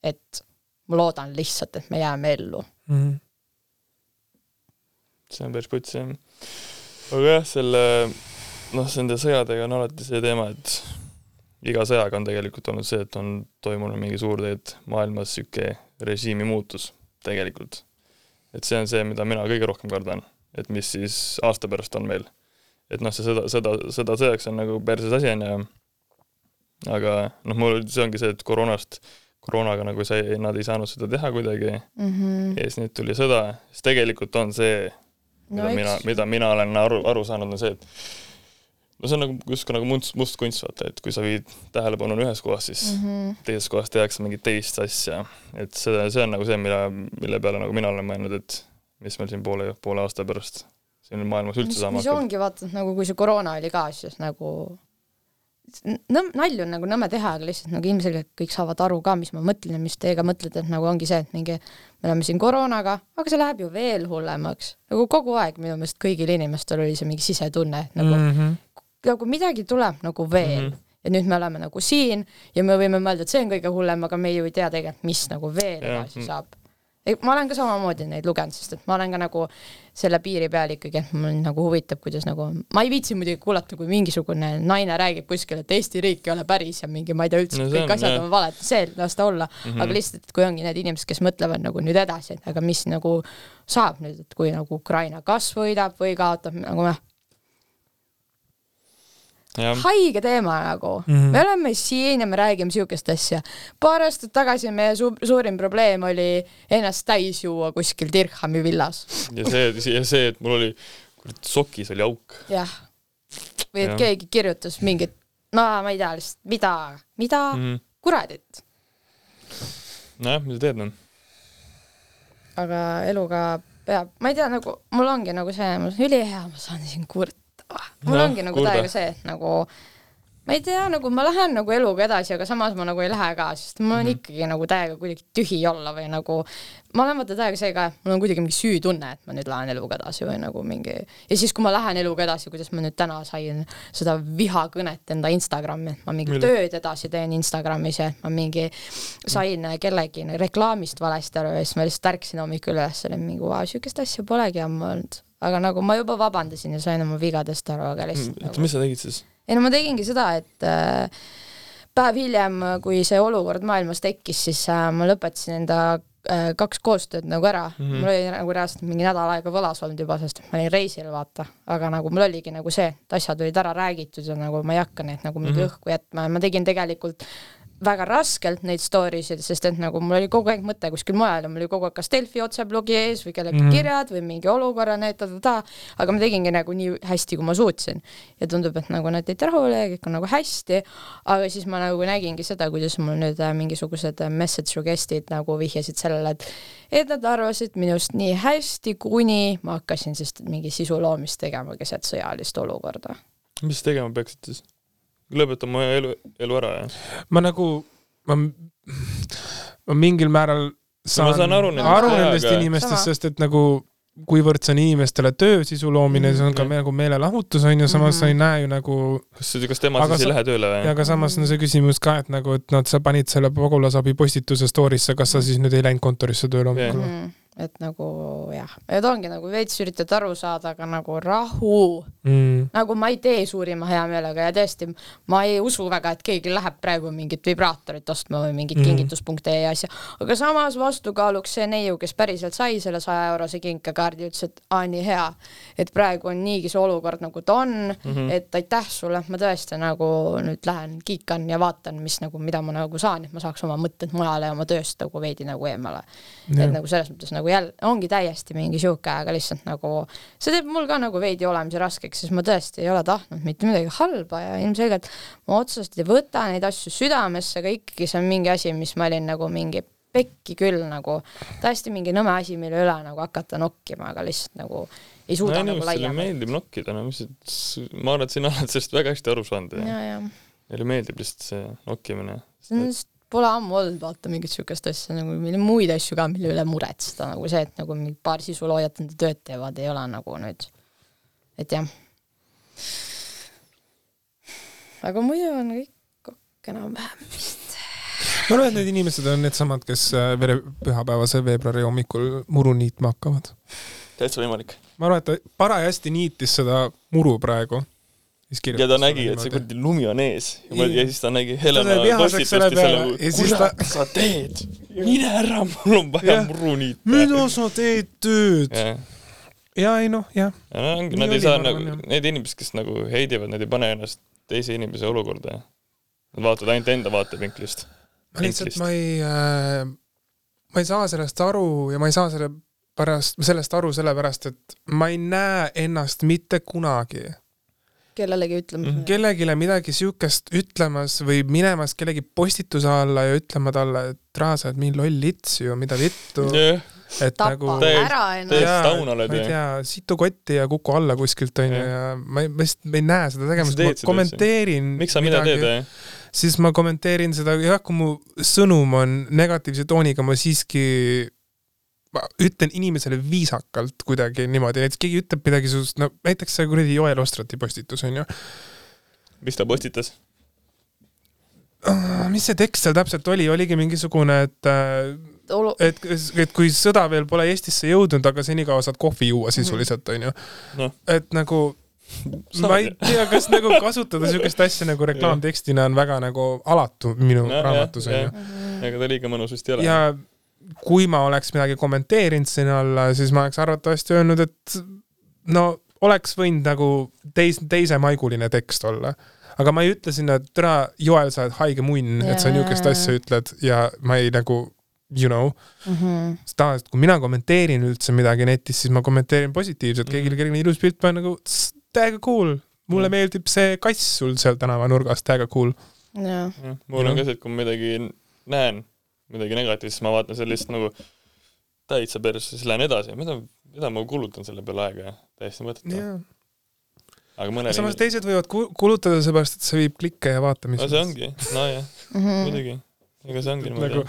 et ma loodan lihtsalt, et me jääme ellu. see on päris puts jah. aga jah, selle noh, nende sõjadega on alati see teema, et iga sõjaga on tegelikult olnud see, et on toimunud mingi suur teed maailmas niisugune režiimi muutus tegelikult. et see on see, mida mina kõige rohkem kardan, et mis siis aasta pärast on meil. et noh, see sõda, sõda, sõda sõjaks on nagu perses asi, on ju, aga noh, mul see ongi see, et koroonast, koroonaga nagu sai, nad ei saanud seda teha kuidagi mm. -hmm. ja siis nüüd tuli sõda, siis tegelikult on see, mida No mina, mida mina olen aru, aru saanud, on see, et no see on nagu justkui nagu must, must kunst, vaata, et kui sa viid tähelepanu ühes kohas, siis mm. -hmm. teises kohas tehakse mingit teist asja. et seda, see on nagu see, mille, mille peale nagu mina olen mõelnud, et mis meil siin poole, poole aasta pärast siin maailmas üldse mis, saama mis hakkab. ongi vaata nagu kui see koroona oli ka, siis nagu nõm-, nalju on nagu nõme teha, aga lihtsalt nagu ilmselgelt kõik saavad aru ka, mis ma mõtlen ja mis teie ka mõtlete, et nagu ongi see, et mingi me oleme siin koroonaga, aga see läheb ju veel hullemaks. nagu kogu aeg minu meelest kõigil inimestel oli see mingi sisetunne, et nagu mm. -hmm. Nagu midagi tuleb nagu veel mm. -hmm. ja nüüd me oleme nagu siin ja me võime mõelda, et see on kõige hullem, aga me ju ei tea tegelikult, mis nagu veel edasi mm. saab. ma olen ka samamoodi neid lugenud, sest et ma olen ka nagu selle piiri peal ikkagi, et mul nagu huvitab, kuidas nagu, ma ei viitsi muidugi kuulata, kui mingisugune naine räägib kuskil, et Eesti riik ei ole päris ja mingi, ma ei tea üldse No kõik on, asjad on valed, see, las ta olla mm. -hmm. aga lihtsalt, et kui ongi need inimesed, kes mõtlevad nagu nüüd edasi, et aga mis nagu saab nüüd, et kui nagu Ukraina kas võidab või kaotab, nagu noh, haige teema nagu mm. -hmm. me oleme siin ja me räägime siukest asja. paar aastat tagasi meie su suurim probleem oli ennast täis juua kuskil Dirhami villas. ja see, ja see, et mul oli, kurat, sokis oli auk. jah. või et Jah. keegi kirjutas mingit, no ma ei tea lihtsalt, mida, mida mm. -hmm. kuradit. nojah, mis sa teed, noh. aga eluga peab, ma ei tea, nagu mul ongi nagu see, mul on ülihea, ma saan siin kurta. Mul Noh, ongi nagu kurda. täiega see, et nagu ma ei tea, nagu ma lähen nagu eluga edasi, aga samas ma nagu ei lähe ka, sest mul on mm -hmm. ikkagi nagu täiega kuidagi tühi olla või nagu ma olen vaata täiega see ka, et mul on kuidagi mingi süütunne, et ma nüüd lähen eluga edasi või nagu mingi ja siis, kui ma lähen eluga edasi, kuidas ma nüüd täna sain seda vihakõnet enda Instagrami, et ma mingi Mille? tööd edasi teen Instagramis ja et ma mingi sain kellegi reklaamist valesti aru ja siis ma lihtsalt ärkasin hommikul üles, olin mingi vau, siukest asja polegi ammu olnud. Aga nagu ma juba vabandasin ja sain oma vigadest aru, aga lihtsalt oota, nagu mis sa tegid siis? ei no ma tegingi seda, et äh, päev hiljem, kui see olukord maailmas tekkis, siis äh, ma lõpetasin enda äh, kaks koostööd nagu ära mm. -hmm. mul oli nagu reaalselt mingi nädal aega võlas olnud juba, sest ma olin reisil, vaata, aga nagu mul oligi nagu see, et asjad olid ära räägitud ja nagu ma ei hakka neid nagu mingi mm. -hmm. õhku jätma ja ma tegin tegelikult väga raskelt neid story sid, sest et nagu mul oli kogu aeg mõte kuskil mujal ja mul oli kogu aeg kas Delfi otseblogi ees või kellegi mm. -hmm. kirjad või mingi olukorra ta-ta-ta, aga ma tegingi nagu nii hästi, kui ma suutsin. ja tundub, et nagu nad jäid rahule ja kõik on nagu hästi, aga siis ma nagu nägingi seda, kuidas mul nüüd äh, mingisugused äh, message suggest'id nagu vihjasid sellele, et et nad arvasid minust nii hästi, kuni ma hakkasin siis mingi sisu loomist tegema keset sõjalist olukorda. mis tegema peaksid siis? Lõpeta oma elu, elu ära ja ma nagu, ma, ma mingil määral saan, ma saan aru nendest, aru nendest aga- inimestest, sest et nagu kuivõrd see on inimestele töösisu loomine, see on ka Mhm. nagu meelelahutus on ju, samas Mhm. sa ei näe ju nagu kas, kas tema Aga siis ei sa- lähe tööle või? aga samas on see küsimus ka, et nagu, et noh, sa panid selle pagulasabi postituse story'sse, kas sa siis nüüd ei läinud kontorisse tööle hommikul? Või? Mm, et nagu jah, et ongi nagu veits üritad aru saada, aga nagu rahu, Mm. nagu ma ei tee suurima heameelega ja tõesti, ma ei usu väga, et keegi läheb praegu mingit vibraatorit ostma või mingit mm. kingitus.ee asja, aga samas vastukaaluks see neiu, kes päriselt sai selle saja eurose kinkekaardi, ütles, et aa, nii hea, et praegu on niigi see olukord, nagu ta on mm. -hmm. et aitäh sulle, ma tõesti nagu nüüd lähen kiikan ja vaatan, mis nagu, mida ma nagu saan, et ma saaks oma mõtted mujale ja oma tööst nagu veidi nagu eemale. Jah. et nagu selles mõttes nagu jälle ongi täiesti mingi sihuke, aga lihtsalt nagu see teeb mul ka nagu veidi olemise raskeks, sest ma tõesti ei ole tahtnud mitte midagi halba ja ilmselgelt ma otseselt ei võta neid asju südamesse, aga ikkagi see on mingi asi, mis ma olin nagu mingi pekki küll nagu täiesti mingi nõme asi, mille üle nagu hakata nokkima, aga lihtsalt nagu ei no suuda nagu inimestele laiemalt. meeldib nokkida, no mis, ma arvan, et sina oled sellest väga hästi aru saanud neile meeldib lihtsalt see nokkimine. see on pole ammu olnud vaata mingit siukest asja nagu meil on muid asju ka, mille üle muretseda, nagu see, et nagu mingi paar sisuloojat enda tööd teevad, ei ole nagu nüüd, et jah. aga muidu on kõik ok enam-vähem vist. ma arvan, et need inimesed on needsamad, kes äh, vere, pühapäevase veebruari hommikul muru niitma hakkavad. täitsa võimalik. ma arvan, et ta parajasti niitis seda muru praegu. Ja ta nägi, et see kuradi lumi on ees ja, ja siis ta nägi Helena vihaseks selle siis kurat ta- sa teed, mine ära, mul on vaja Jah. muru niita. mida sa teed tööd? ja ei noh, jah. nad ei saa nagu need inimesed, kes nagu heidivad, nad ei pane ennast teise inimese olukorda. Nad vaatavad ainult enda vaatevinklist. ma lihtsalt, ma ei äh,, ma ei saa sellest aru ja ma ei saa selle pärast, sellest aru sellepärast, et ma ei näe ennast mitte kunagi kellelegi ütlema Mhm. kellelegi midagi siukest ütlemas või minemas kellegi postituse alla ja ütlema talle, et Ra, sa oled mingi loll lits ju, mida vittu, jah, et tapa nagu Täiesti- ära ennast. täiesti Jaa, taun oled ma ei ju. tea, situ kotti ja kuku alla kuskilt onju Jah. ja ma ei, ma lihtsalt, ei näe seda tegemas, sa ma kommenteerin miks sa mida teed, siis ma kommenteerin seda, jah, kui mu sõnum on negatiivse tooniga, ma siiski, ma ütlen inimesele viisakalt kuidagi niimoodi, näiteks keegi ütleb midagi sinust, no näiteks see kuradi Joel Ostrati postitus onju. mis ta postitas? mis see tekst seal täpselt oli, oligi mingisugune, et äh, et, et kui sõda veel pole Eestisse jõudnud, aga senikaua saad kohvi juua sisuliselt onju Noh. et nagu ma ei tea, kas nagu kasutada siukest asja nagu reklaamtekstina on väga nagu alatu minu Jah, raamatus onju. ega ta liiga mõnus vist ei ole. ja kui ma oleks midagi kommenteerinud sinna alla, siis ma oleks arvatavasti öelnud, et no oleks võinud nagu teis-, teisemaiguline tekst olla. aga ma ei ütle sinna, et tere, Joel, sa oled haige munn, et sa niisugust asja ütled ja ma ei nagu you know, Mhm. sest tavaliselt kui mina kommenteerin üldse midagi netis, siis ma kommenteerin positiivselt, Mhm. keegi, kellel on ilus pilt, ma olen nagu "Tss, täiega cool, mulle Mhm. meeldib see kass sul seal tänavanurgas, täiega cool. jah, jah, mul on ka see, et kui ma midagi näen, midagi negatiivset, siis ma vaatan selle lihtsalt nagu täitsa persse, siis lähen edasi, mida, mida ma kulutan selle peale aega, täiesti mõttetu. aga mõnel samas teised võivad ku- kulutada seepärast, et see viib klikke ja vaatamisi no see ongi, nojah, Mhm. muidugi, ega see ongi niimoodi nagu,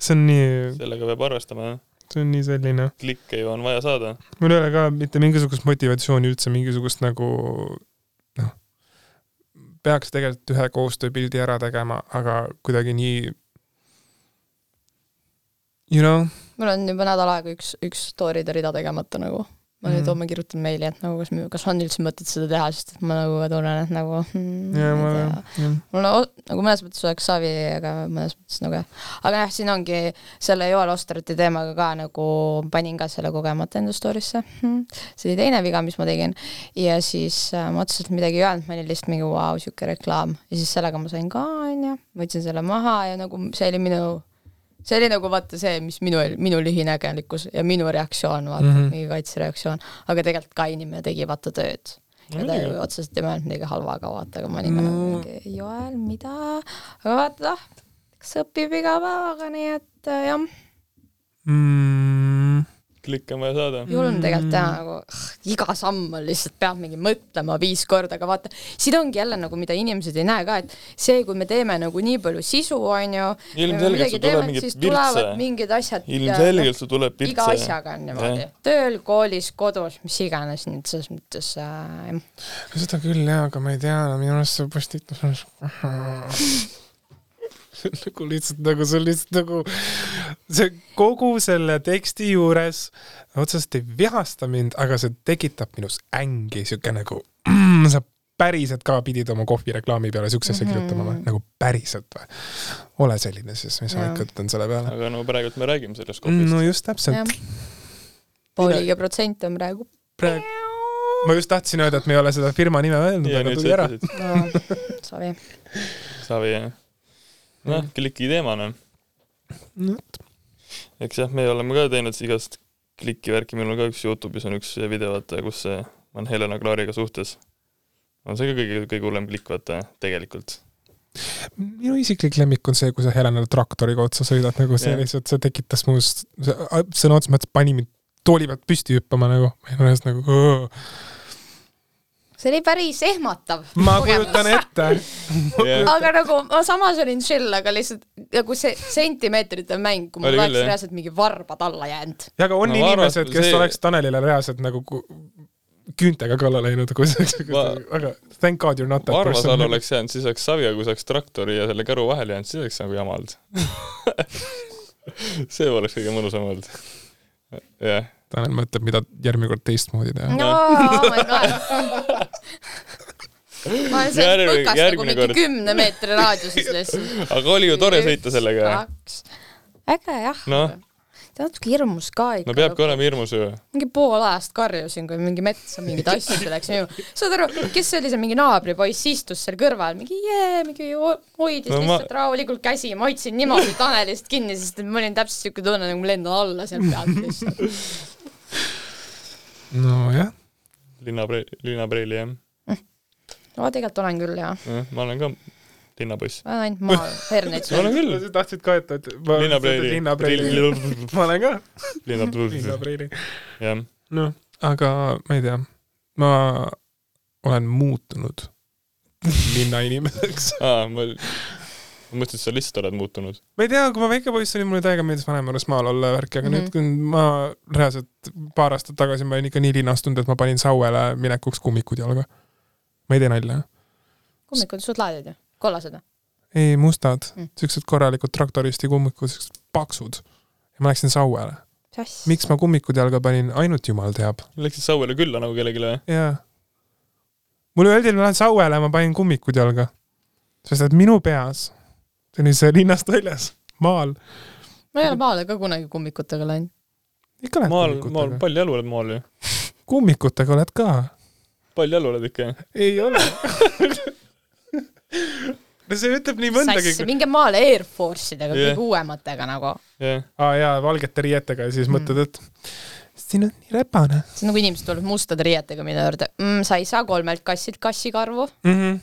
see on nii, sellega peab arvestama, jah. see on nii selline, klikke ju on vaja saada. mul ei ole ka mitte mingisugust motivatsiooni üldse mingisugust nagu noh, peaks tegelikult ühe koostööpildi ära tegema, aga kuidagi nii you know, mul on juba nädal aega üks, üks story'de rida tegemata nagu. ma nüüd Mhm. homme kirjutan meili, et nagu kas, kas on üldse mõtet seda teha, sest et ma nagu tunnen, et nagu hmm, ja ma ei tea. jah. mul nagu mõnes mõttes oleks savi, aga mõnes mõttes nagu jah. aga jah, siin ongi selle Joel Osterti teemaga ka nagu panin ka selle kogemata enda story'sse hmm.. see oli teine viga, mis ma tegin. ja siis äh, ma otseselt midagi ei öelnud, ma olin lihtsalt mingi vau, sihuke reklaam ja siis sellega ma sain ka, onju, võtsin selle maha ja nagu see oli minu see oli nagu vaata see, mis minu, minu lühinägelikkus ja minu reaktsioon, vaata mm. -hmm. mingi kaitsereaktsioon, aga tegelikult ka inimene tegi vaata tööd. ja ta ju otseselt ei mõelnud midagi halva ka vaata, aga ma olin No. mingi Joel, mida, aga vaata noh, eks õpib iga päevaga, nii et äh, jah, mm,. Klikke on vaja saada. julm tegelikult teha nagu iga samm on lihtsalt peab mingi mõtlema viis korda, aga vaata, siin ongi jälle nagu, mida inimesed ei näe ka, et see, kui me teeme nagu nii palju sisu, onju, ilmselgelt sul tuleb mingit siis tulevad virtse. mingid asjad ilmselgelt sul tuleb iga virtse. asjaga on niimoodi, tööl, koolis, kodus, mis iganes, nii et selles mõttes äh, jah. seda küll jaa, aga ma ei tea, minu arust see postitus on <laughs> <laughs> nagu lihtsalt nagu see on lihtsalt nagu see kogu selle teksti juures otseselt ei vihasta mind, aga see tekitab minus ängi siuke nagu mm, <clears throat> sa päriselt ka pidid oma kohvireklaami peale siukse asja Mhm. kirjutama või? nagu päriselt või? ole selline siis, mis ma ikka ütlen selle peale. aga no praegult me räägime sellest kohvist no just täpselt jah. pooliga protsent on praegu. praegu, ma just tahtsin öelda, et me ei ole seda firma nime öelnud, aga tuli sa ära. Sorry. Savi jah. noh, kliki teema noh. eks jah, me oleme ka teinud igast kliki värki, meil on ka üks Youtube'is on üks video, vaata, kus see on Helena Klaariga suhtes. on see ka kõige, kõige hullem klikk, vaata, tegelikult. minu isiklik lemmik on see, kui sa Helenale traktoriga otsa sõidad, nagu see Jah. lihtsalt, see tekitas see sõna otseses mõttes pani mind tooli pealt püsti hüppama nagu, ma olin ühes nagu õõ. See oli päris ehmatav. ma kujutan ette. aga nagu ma samas olin chill, aga lihtsalt nagu see sentimeetrite mäng, kui mul oleks reaalselt mingi varbad alla jäänud. ja aga on No inimesed, kes see- oleks Tanelile reaalselt nagu küüntega kalla läinud, kui see, Ma- aga thank god you are not that Varvas all person. oleks jäänud, siis oleks Saviga, kui see oleks traktori ja selle käru vahele jäänud, siis oleks nagu jama olnud. <laughs> <laughs> see oleks kõige mõnusam olnud. jah, Tanel mõtleb, mida järgmine kord teistmoodi teha. no oh my god. <laughs> ma olen seal Järgmine- põkas nagu mingi kord. kümne meetri raadiuses lihtsalt. aga oli ju tore sõita sellega. äge jah Noh. ta on natuke hirmus ka ikka. no peabki olema hirmus ju. mingi pool ajast karjusin, kui mingi metsa mingeid asju läks minu. saad aru, kes see oli see mingi naabripoiss, istus seal kõrval, mingi jee, mingi ho- hoidis No no, ma- lihtsalt rahulikult käsi, ma hoidsin niimoodi Tanelist kinni, sest et mul oli täpselt siuke tunne, nagu ma lendan alla sealt pealt lihtsalt. <laughs> nojah, linnapreili, linnapreili jah no tegelikult olen küll jaa, ja,. ma olen ka linnapoiss. ma olen ainult maal, herneid ma olen küll. sa tahtsid ka, et, et ma- linnapreili. linnapreili. <laughs> ma olen ka linnapreili. linnapreili. jah. noh, aga ma ei tea, ma olen muutunud linnainimeseks. aa, ma, ma mõtlesin, et sa lihtsalt oled muutunud. ma ei tea, kui ma väike poiss olin, mulle täiega meeldis vanemal juures maal olla ja värki, aga mm Mhm. -hmm. nüüd, kui ma reaalselt paar aastat tagasi ma olin ikka nii linnastunud, et ma panin sauele minekuks kummikud jalga. ma ei tee nalja. kummikud, suht lahedad ju, kollased või? ei, mustad Mm. siuksed korralikud traktoristi kummikud, siuksed paksud. ja ma läksin sauele. miks ma kummikud jalga panin, ainult jumal teab. Läksid Sauele külla nagu kellelegi või? jaa. mulle öeldi, et ma lähen sauele ja ma panin kummikud jalga. sest et minu peas, see linnast väljas, maal. ma ei ole maale ka kunagi kummikutega läinud. ikka lähed maal, maal, palju jalu oled maal ju? kummikutega oled ka palju jalu oled ikka? ei ole. no see ütleb nii mõndagi minge maale Air Force idega yeah., kõige uuematega nagu. jah, aa jaa, valgete riietega ja siis Mm. mõtled, et siin on nii räpane see on nagu inimesed tulevad mustade riietega minu juurde mm,. sa ei saa kolmelt kassilt kassikarvu. mm. -hmm.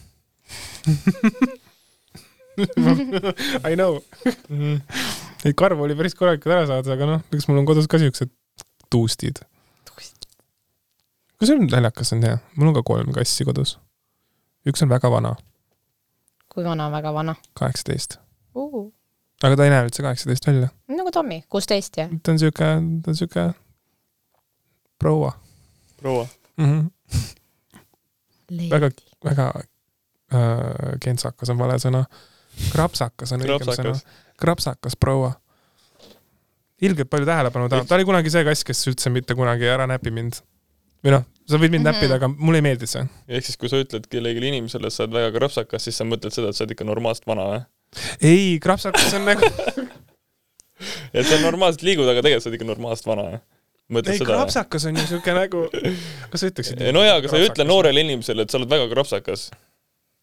<laughs> I know. Neid karvu oli päris korralikult ära saada, aga noh, eks mul on kodus ka siuksed tuustid. kas see on naljakas on hea? mul on ka kolm kassi kodus. üks on väga vana, kui vana, väga vana kaheksateist, uh.. aga ta ei näe üldse kaheksateist välja. nagu Tommy, kuusteist jah. ta on siuke, ta on siuke proua proua. mm. -hmm. väga, väga äh, kentsakas on vale sõna. Krapsakas on õigem sõna krapsakas.. proua. ilgelt palju tähelepanu tahab, ta oli kunagi see kass, kes üldse mitte kunagi ära näpi mind. või noh, sa võid mind Mhm. näppida, aga mulle ei meeldi see. ehk siis, kui sa ütled kellelegi inimesele, et sa oled väga krapsakas, siis sa mõtled seda, et sa oled ikka normaalselt vana või? ei, krapsakas on nagu, <laughs> et sa normaalselt liigud, aga tegelikult sa oled ikka normaalselt vana või? mõtled ei seda krapsakas on ju siuke nagu, kas sa ütleksid? no jaa, aga sa ei ütle. noorele inimesele, et sa oled väga krapsakas.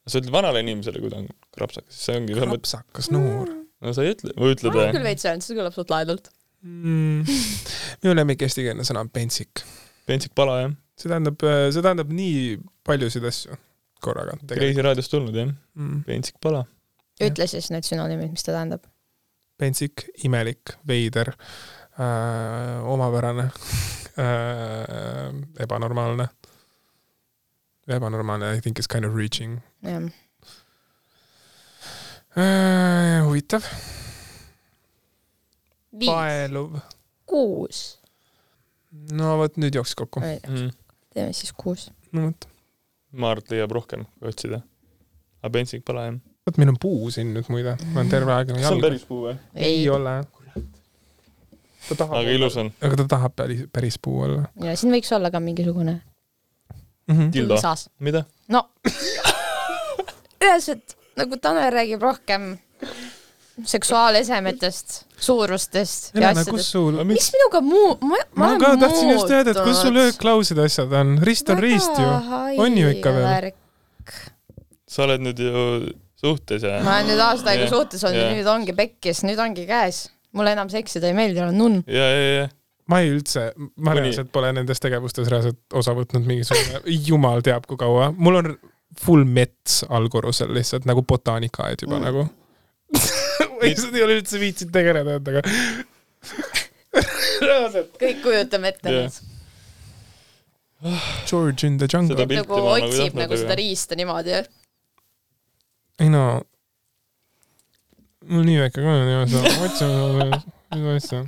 Sa ütled vanale inimesele, kui ta on krapsakas, siis see ongi, krapsakas noor no sa ei ütle, või ütled ma olen küll või? veits öelnud, see kõlab suht lahedalt. mm. <laughs> minu lemmik eestikeelne sõna on pentsik. pentsik pala jah, see tähendab, see tähendab nii paljusid asju korraga. reisiraadiost tulnud jah, Mm. pentsik pala. ütle siis need sünonüümid, mis ta tähendab. pentsik, imelik, veider äh,, omapärane <laughs> äh,, ebanormaalne. ebanormaalne, I think is kind of reaching jah. äh,. huvitav, viis, paeluv. kuus. no vot nüüd jooksis kokku. Mm. teeme siis kuus. no vot, ma arvan, et leiab rohkem, kui otsida. aga pentsik pala jah. vot meil on puu siin nüüd muide, ma olen terve aeg nagu see on päris puu või? ei ole. ta tahab aga, ilus on. aga ta tahab päris, päris puu olla ja siin võiks olla ka mingisugune mm. -hmm. Põõsas. mida? no <laughs> üheselt nagu Tanel räägib rohkem seksuaalesemetest, suurustest ja kus asjadest. sul, mis minuga muu, ma, ma ka tahtsin just teada, et kus sul ööklausid asjad on, rist on riist ju. On ju ikka veel?? sa oled nüüd ju suhtes ja ma olen nüüd aasta aega suhtes olnud ja nüüd ongi pekkis, nüüd ongi käes. mulle enam seksida ei meeldi, olen nunn. ja, ja, ja ma ei üldse, ma Kuni- reaalselt pole nendes tegevustes reaalselt osa võtnud mingisugune, jumal teab kui kaua, mul on full mets allkorrusel lihtsalt nagu botaanikaaed juba Mm. mm. nagu. lihtsalt ei ole üldse viitsinud tegeleda endaga. reaalselt. kõik kujutame ette nüüd. George in the jungle Seda. nagu nagu otsib nagu seda riista niimoodi. ei no, mul nii väike ka on ja ma otsima, mis asja.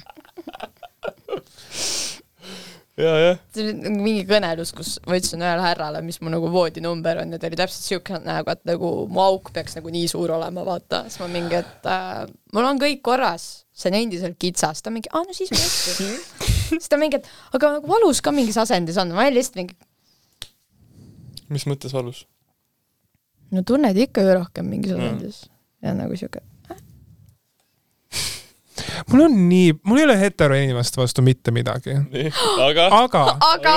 See oli nagu mingi kõnelus, kus ma ütlesin ühele härrale, mis mu nagu voodinumber on ja ta oli täpselt siuke näoga, et nagu mu auk peaks nagu nii suur olema, vaata. siis ma mingi, et äh, mul on kõik korras, see on endiselt kitsas. ta mingi, aa no siis ma ei ütle. siis ta mingi, et aga nagu valus ka mingis asendis on, ma olin lihtsalt mingi, mis mõttes valus? no tunned ikka ju rohkem mingis Mm. asendis ja nagu siuke, mul on nii, mul ei ole heteroinimeste vastu mitte midagi, aga aga aga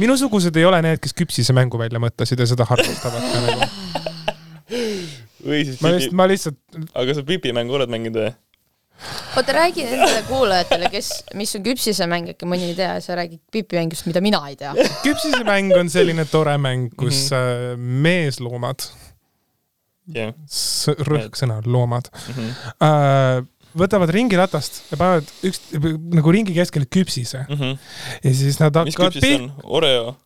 minusugused ei ole need, kes küpsise mängu välja mõtlesid ja seda harrastavad ka nagu. või siis ma pipi lihtsalt, ma lihtsalt, aga sa pipimängu oled mänginud või? oota, räägi nendele kuulajatele, kes, mis on küpsisemäng, äkki mõni ei tea, sa räägid pipimängust, mida mina ei tea. küpsise mäng on selline tore mäng, kus äh, meesloomad, jah. rõhksõna loomad Mhm. äh,, võtavad ringiratast ja panevad üks nagu ringi keskele küpsise ja siis nad Mhm. mis hakkavad küpsis see on? Oreo,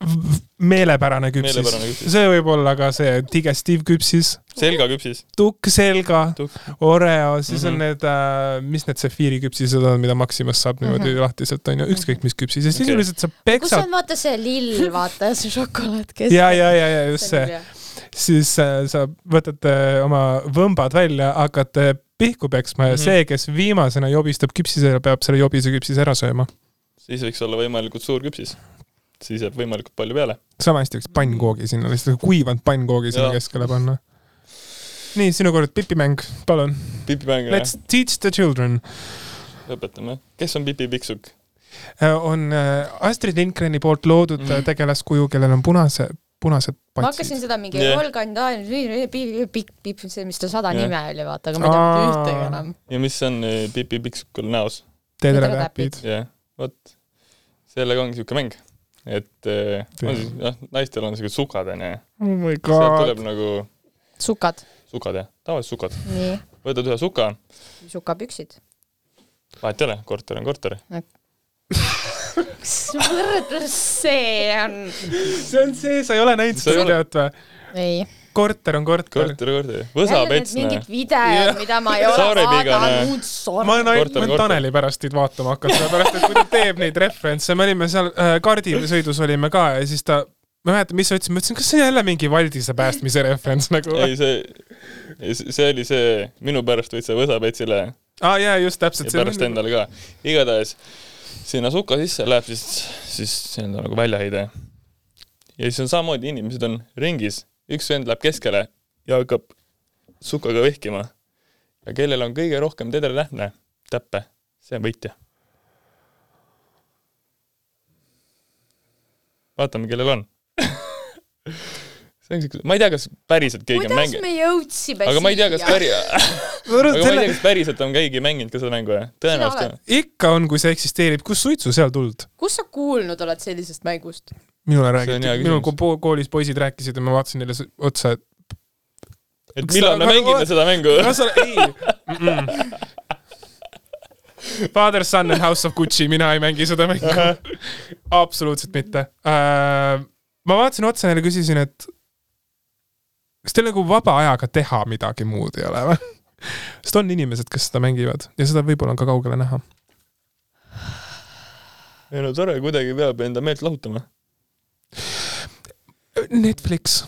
meelepärane küpsis Meelepärane küpsis. see võib olla ka see digestiivküpsis, selgaküpsis, tukk selga, tukk, Oreo, siis mm -hmm. on Mhm. need äh,, mis need sefiiriküpsised on, mida Maximas saab niimoodi mm. -hmm. lahtiselt onju, ükskõik mis küpsis ja sisuliselt sa kus peksad on vaata see lill, vaata see šokolaad keskel. ja, ja, ja, ja just see, siis äh, sa võtad äh, oma võmbad välja, hakkad pihku peksma ja mm. -hmm. see, kes viimasena jobistab küpsisele, peab selle jobise küpsise ära sööma. siis võiks olla võimalikult suur küpsis. siis jääb võimalikult palju peale. sama hästi võiks pannkoogi sinna, lihtsalt kuivanud pannkoogi sinna keskele panna. nii, sinu kord pipimäng, palun. pipimäng, Let's teach the children. õpetame. kes on Pipi Pikksukk? on äh, Astrid Lindgreni poolt loodud mm. tegelaskuju, kellel on punase, punased ma hakkasin patsid. seda mingi Jah. Holgan Daan, pikk, pikk, see, mis ta sada Jah. nime oli, vaata, aga ma ei tea mitte Aa. ühtegi enam. ja mis on eh, Pipi Pikksukul näos? teedeletäpid. jah, vot. sellega ongi siuke mäng. et eh, on siis, noh, naistel on siuksed sukad onju. oh my sealt tuleb. nagu sukad, sukad jah, tavalised sukad. võtad ühe suka, sukapüksid. vahet ei ole, korter on korter. <laughs> kas võrdlus see on? see on see, sa ei ole näinud seda videot või? ei. korter on korter. korter, korter. võsapets, mingid videod, mida ma ei ole vaadanud, ma ainult on. Taneli pärast teid vaatama hakanud, sellepärast et kui ta teeb neid referentse, me olime seal äh, kardisõidus olime ka ja siis ta, ma ei mäleta, mis sa ütlesid, ma ütlesin, kas see on jälle mingi Valdise päästmise referents nagu. ei, see, see oli see, minu pärast võid sa võsapetsile aa jaa, just täpselt. ja pärast endale ka. igatahes sinna suka sisse läheb siis, siis nii-öelda nagu väljaheide. ja siis on samamoodi, inimesed on ringis, üks vend läheb keskele ja hakkab sukaga vehkima. ja kellel on kõige rohkem tedretähne, täppe, see on võitja. vaatame, kellel on. <laughs> see on siuke, ma ei tea, kas päriselt keegi kuidas mänginud, me jõudsime aga ma ei tea, kas siia? päri-, <laughs> aga ma ei tea, kas päriselt on keegi mänginud ka seda mängu, jah? tõenäoliselt on. ikka on, kui see eksisteerib, kus suitsu seal tuld? kus sa kuulnud oled sellisest mängust? minule räägiti minul koolis poisid rääkisid ja ma vaatasin neile otsa, et et millal me mängime seda mängu? kas sa, ei. Father, Son and House of Gucci, mina ei mängi seda mängu. absoluutselt mitte uh,. ma vaatasin otsa neile, küsisin, et kas teil nagu vaba ajaga teha midagi muud ei ole või? <laughs> sest on inimesed, kes seda mängivad ja seda võib-olla on ka kaugele näha. ei no tore, kuidagi peab enda meelt lahutama. Netflix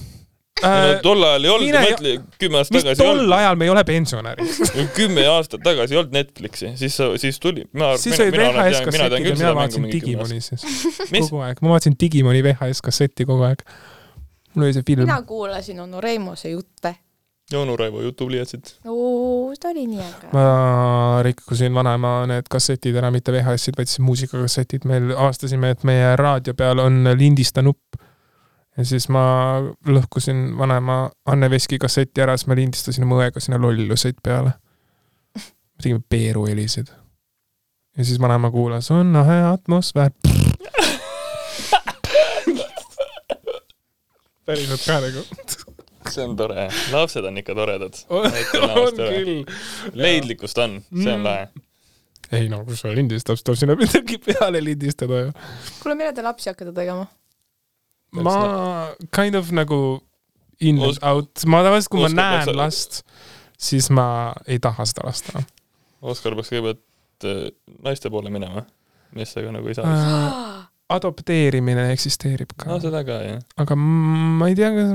no uh,. tol ajal ei olnud, mõtle, kümme aastat tagasi ei tol olnud, ajal me ei ole pensionärid. <laughs> kümme aastat tagasi ei olnud Netflixi, siis, siis tuli, siis mina, olid VHS kassetid ja küll mina vaatasin. Digimoni siis <laughs> mis? kogu aeg, ma vaatasin Digimoni VHS kassetti kogu aeg. mul oli see film mina. kuulasin onu Reimose jutte. Joonu Raivo jutupliiatsid. oo, ta oli nii äge. ma rikkusin vanaema need kassetid ära, mitte VHS-id, vaid siis muusikakassetid, meil avastasime, et meie raadio peal on lindista nupp. ja siis ma lõhkusin vanaema Anne Veski kasseti ära, siis ma lindistasin oma õega sinna lolluseid peale. me tegime peeruhelisid. ja siis vanaema kuulas, on lahe atmosfäär. <laughs> päriselt ka nagu. <laughs> <laughs> see on tore, lapsed on ikka toredad. <laughs> on küll. leidlikkust on, see on Mm. lahe. ei no kui sa lindistab, siis tuleb sinna <laughs> midagi peale lindistada ju. kuule, millal te lapsi hakkate tegema? ma kind of nagu in and Osk- out, ma tavaliselt, kui ma oskad näen maksa- last, siis ma ei taha seda last enam Oskar peaks kõigepealt äh, naiste poole minema, meestega nagu ei saa. äh. <gasps> adopteerimine eksisteerib ka no, seda ka jah. aga ma ei tea, kas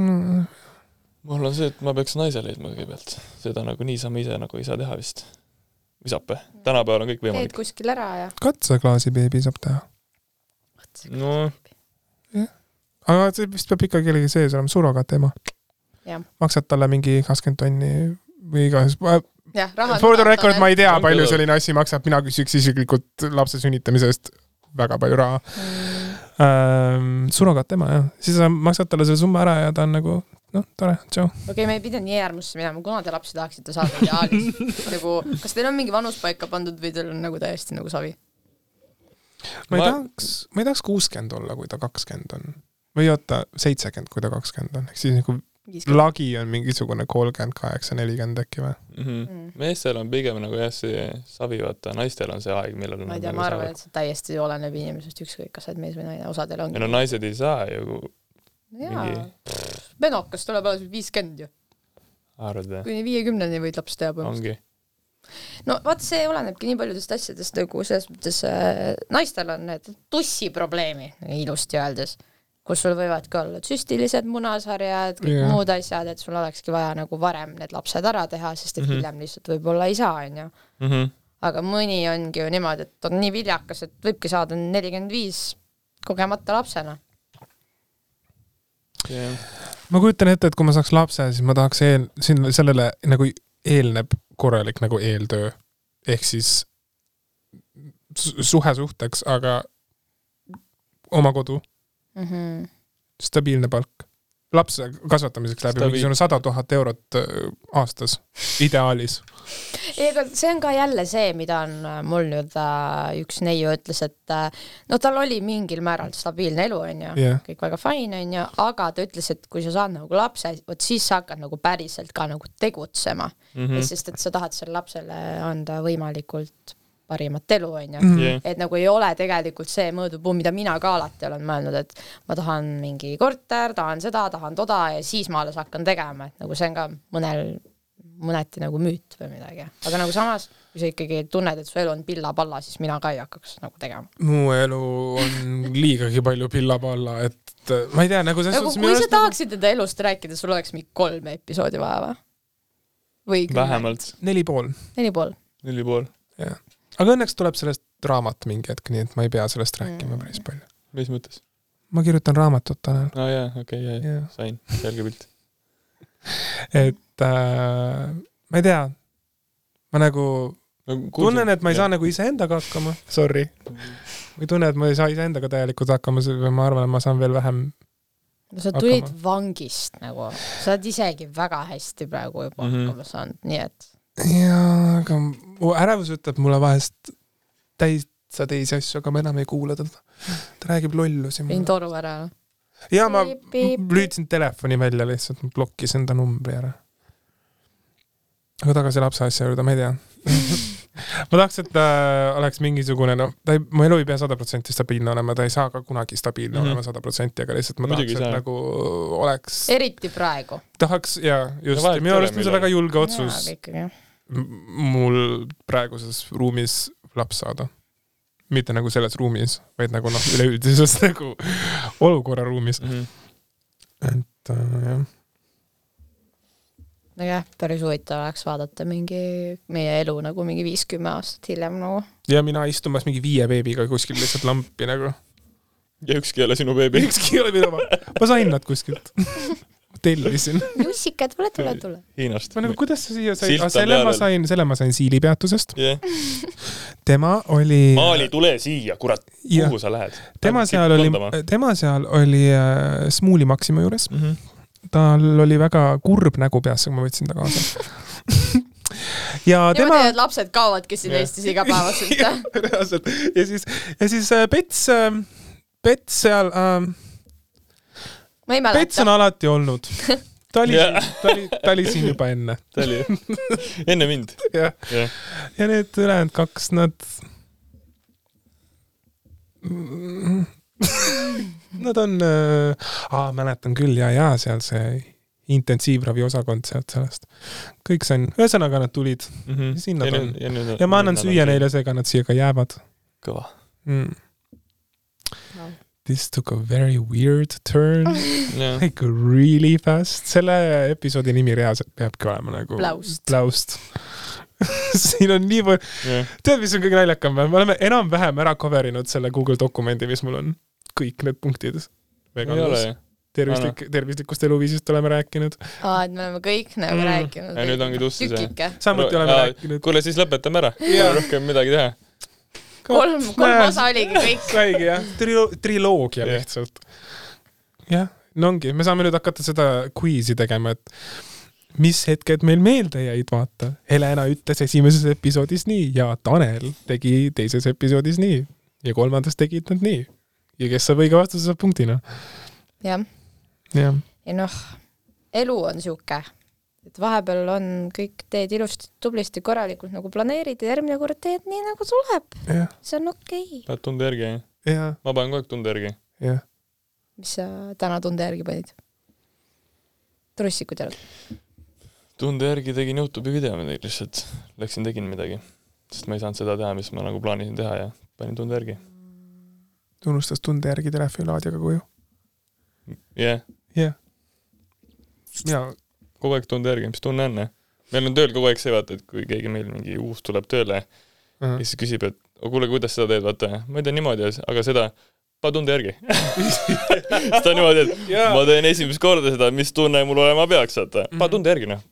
mul on see, et ma peaks naise leidma kõigepealt, seda nagu niisama ise nagu ei saa teha vist. visape, tänapäeval on kõik teed võimalik. kuskil ära ja katseklaasi beebi saab teha. no aga see vist peab ikka kellegi sees olema, surrogaatema Jah.. maksad talle mingi kakskümmend tonni või iganes. jah, raha. For the record, ma ei tea, palju selline asi maksab, mina küsiks isiklikult lapse sünnitamise eest väga palju raha mm,. ähm,. surrogaatema jah, siis sa maksad talle selle summa ära ja ta on nagu noh, tore, tšau. okei okay,, me ei pidanud nii äärmusse minema, kuna te lapsi tahaksite saada ideaalis <laughs> nagu, kas teil on mingi vanus paika pandud või teil on nagu täiesti nagu savi? ma ei Ma- tahaks, ma ei tahaks kuuskümmend olla, kui ta kakskümmend on. või oota, seitsekümmend, kui ta kakskümmend on, ehk siis nagu lagi on mingisugune kolmkümmend kaheksa, nelikümmend äkki või? mm -hmm. meestel on pigem nagu jah, see savi, vaata, naistel on see aeg, millal ma ei tea, ma arvan, et see täiesti oleneb inimesest, ükskõik, kas sa oled mees või naine, osadel ei ongi no. naised ei saa ju, jaa mingi-, menokas tuleb alles viiskümmend ju, kuni viiekümneni võid lapsi teha põhimõtteliselt. ongi. no vaata, see olenebki nii paljudest asjadest nagu selles mõttes äh, naistel on need tussiprobleemi, ilusti öeldes, kus sul võivadki olla süstilised munasarjad, kõik yeah. muud asjad, et sul olekski vaja nagu varem need lapsed ära teha, sest et mm. -hmm. hiljem lihtsalt võib-olla ei saa, onju. Mhm. aga mõni ongi ju niimoodi, et on nii viljakas, et võibki saada nelikümmend viis kogemata lapsena. jah, ma kujutan ette, et kui ma saaks lapse, siis ma tahaks eel, siin sellele nagu eelneb korralik nagu eeltöö. ehk siis su- suhe suhteks, aga oma kodu, Mm -hmm. stabiilne palk. lapse kasvatamiseks läheb mingisugune sada tuhat eurot äh, aastas, ideaalis. ei, aga see on ka jälle see, mida on äh, mul nüüd äh, üks neiu ütles, et äh, no tal oli mingil määral stabiilne elu, onju jah, kõik väga fine, onju, aga ta ütles, et kui sa saad nagu lapse, vot siis sa hakkad nagu päriselt ka nagu tegutsema Mhm. mm, -hmm. sest et sa tahad sellele lapsele anda võimalikult parimat elu, onju. jah, et nagu ei ole tegelikult see mõõdupuu, mida mina ka alati olen mõelnud, et ma tahan mingi korter, tahan seda, tahan toda ja siis ma alles hakkan tegema, et nagu see on ka mõnel, mõneti nagu müüt või midagi. aga nagu samas, kui sa ikkagi tunned, et su elu on pilla-palla, siis mina ka ei hakkaks nagu tegema. mu elu on liigagi palju pilla-palla, et ma ei tea, nagu selles nagu suhtes kui sa tahaksid enda elust rääkida, sul oleks mingi kolm episoodi vaja või? või vähemalt neli pool, neli pool. neli pool. jah. aga õnneks tuleb sellest raamat mingi hetk, nii et ma ei pea sellest rääkima Mm. päris palju. mis mõttes? ma kirjutan raamatut, Tanel. aa jaa, okei, jaa, jaa, sain, selge pilt. Et äh, ma ei tea, ma nagu tunnen, et ma ei saa nagu iseendaga hakkama, sorry. või tunnen, et ma ei saa iseendaga täielikult hakkama, ma arvan, et ma saan veel vähem. no sa tulid Hakkama. vangist nagu, sa oled isegi väga hästi praegu juba mm. -hmm. hakkama saanud, nii et jaa, aga mu ärevus ütleb mulle vahest täitsa teisi asju, aga ma enam ei kuula teda. ta räägib lollusi võin. toru ära. Ja ma lülitasin telefoni välja lihtsalt, blokkisin ta numbri ära. aga tagasi lapse asja juurde, ma ei tea. <laughs> ma tahaks, et äh, oleks mingisugune, noh, ta ei, mu elu ei pea sada protsenti stabiilne olema, ta ei saa ka kunagi stabiilne mm. -hmm. olema sada protsenti, aga lihtsalt ma Muidugi tahaks, et nagu oleks, eriti praegu. tahaks ja just, vahet minu ei arust on see väga julge otsus mul praeguses ruumis laps saada. Mitte nagu selles ruumis, vaid nagu noh, üleüldises <laughs> nagu olukorra ruumis, Mhm. et äh, jah. nojah, päris huvitav oleks vaadata mingi meie elu nagu mingi viis-kümme aastat hiljem nagu. ja mina istumas mingi viie beebiga kuskil lihtsalt lampi nagu. ja ükski ei ole sinu beebi. ükski ei ole minu oma, ma sain nad kuskilt. <laughs> tellisin. <laughs> jussikad, tule, tule, tule. Hiinast ma. nagu, kuidas sa siia said, on selle ma sain, selle ma sain Siili peatusest. jah, <laughs> tema oli, Maali, tule siia, kurat, kuhu sa lähed? tema seal oli, tema seal oli äh, Smuuli Maxima juures. Mhm. tal oli väga kurb nägu peas, kui ma võtsin ta kaasa. <laughs> ja niimoodi tema need lapsed kaovadki siin. Eestis igapäevaselt. reaalselt ja siis, ja siis äh, Pets äh,, Pets seal äh,, ma ei Pets on mäleta. alati olnud. ta oli Jah., ta oli, ta oli siin juba enne, ta oli enne mind. jah. jah, ja need ülejäänud kaks, nad. Nad on äh,, aa mäletan küll ja, ja seal see intensiivravi osakond sealt sellest. kõik see on, ühesõnaga nad tulid Siin nad on. ja ma annan süüa. neile, seega nad siia ka jäävad kõva. mm.. This took a very weird turn, jah, like really fast. selle episoodi nimi reaalselt peabki olema nagu Blaust. Blaust. <laughs> siin on nii palju, jah, tead, mis on kõige naljakam või? me oleme enam-vähem ära cover inud selle Google dokumendi, mis mul on. kõik need punktid. ei ole ju. tervislik, tervislikust eluviisist oleme rääkinud. aa, et me oleme kõik nagu Mm. rääkinud. Ja nüüd ongi tussi see. samuti No, oleme aa, rääkinud. kuule, siis lõpetame ära. Jaa. rohkem midagi teha. kolm, kolm osa oligi kõik. saigi jah, trio-, triloogia lihtsalt. jah, no ongi, me saame nüüd hakata seda quiiz'i tegema, et mis hetked meil meelde jäid, vaata. Helena ütles esimeses episoodis nii ja Tanel tegi teises episoodis nii ja kolmandas tegid nad nii. ja kes saab õige vastuse, saab punktina. jah, jah, ja noh, elu on sihuke, et vahepeal on kõik teed ilusti, tublisti, korralikult nagu planeerid ja järgmine kord teed nii nagu tuleb. see on okei okay.. paned tunde järgi, jah? ma panen kogu aeg tunde järgi. jah. mis sa täna tunde järgi panid? trussikud jalga. tunde järgi tegin Youtube'i video midagi lihtsalt. Läksin, tegin midagi. sest ma ei saanud seda teha, mis ma nagu plaanisin teha ja panin tunde järgi. ta unustas tunde järgi telefonilaadjaga koju. jah, jah. mina, kogu aeg tunde järgi, mis tunne on, jah. meil on tööl kogu aeg see, vaata, et kui keegi meil mingi uus tuleb tööle ja siis küsib, et oh, kuule, kuidas seda teed, vaata, ma tea niimoodi, aga seda, pane tunde järgi. <laughs> on niimoodi, et Jaa. ma teen esimest korda seda, mis tunne mul olema peaks, vaata. pane tunde järgi, noh.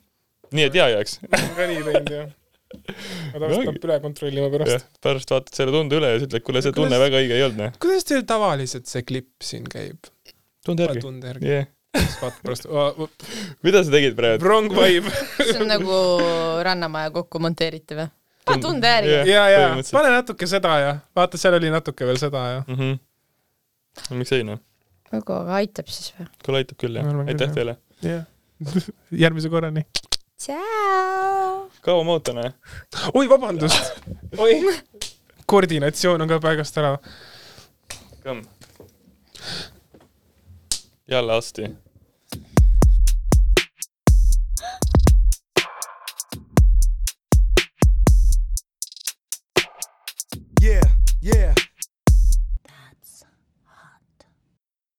nii, et hea jääks. <laughs> ka nii teinud jah. ma tavaliselt peab üle kontrollima pärast., pärast vaatad selle tunde üle ja siis ütled, kuule, see tunne Kuidas- väga õige ei olnud, noh. kuidas teil tavaliselt see klipp siin käib? tunde järgi. tunde järgi. jah. Siis vaatad pärast, mida sa tegid praegu? wrong vibe. see on nagu Rannamaja kokku monteeritav või? pane Tund- tunde järgi jah. ja, ja pane natuke seda ja vaata, seal oli natuke veel seda ja. Mhm. no miks ei, noh. nagu, aga aitab siis või? kuule, aitab küll, jah aitäh teile. jah. <laughs> järgmise korrani. tšau. kaua ma ootan, eh? oi, vabandust. <laughs> oi. koordinatsioon on ka paigast ära. Come. jälle asti Yeah, yeah.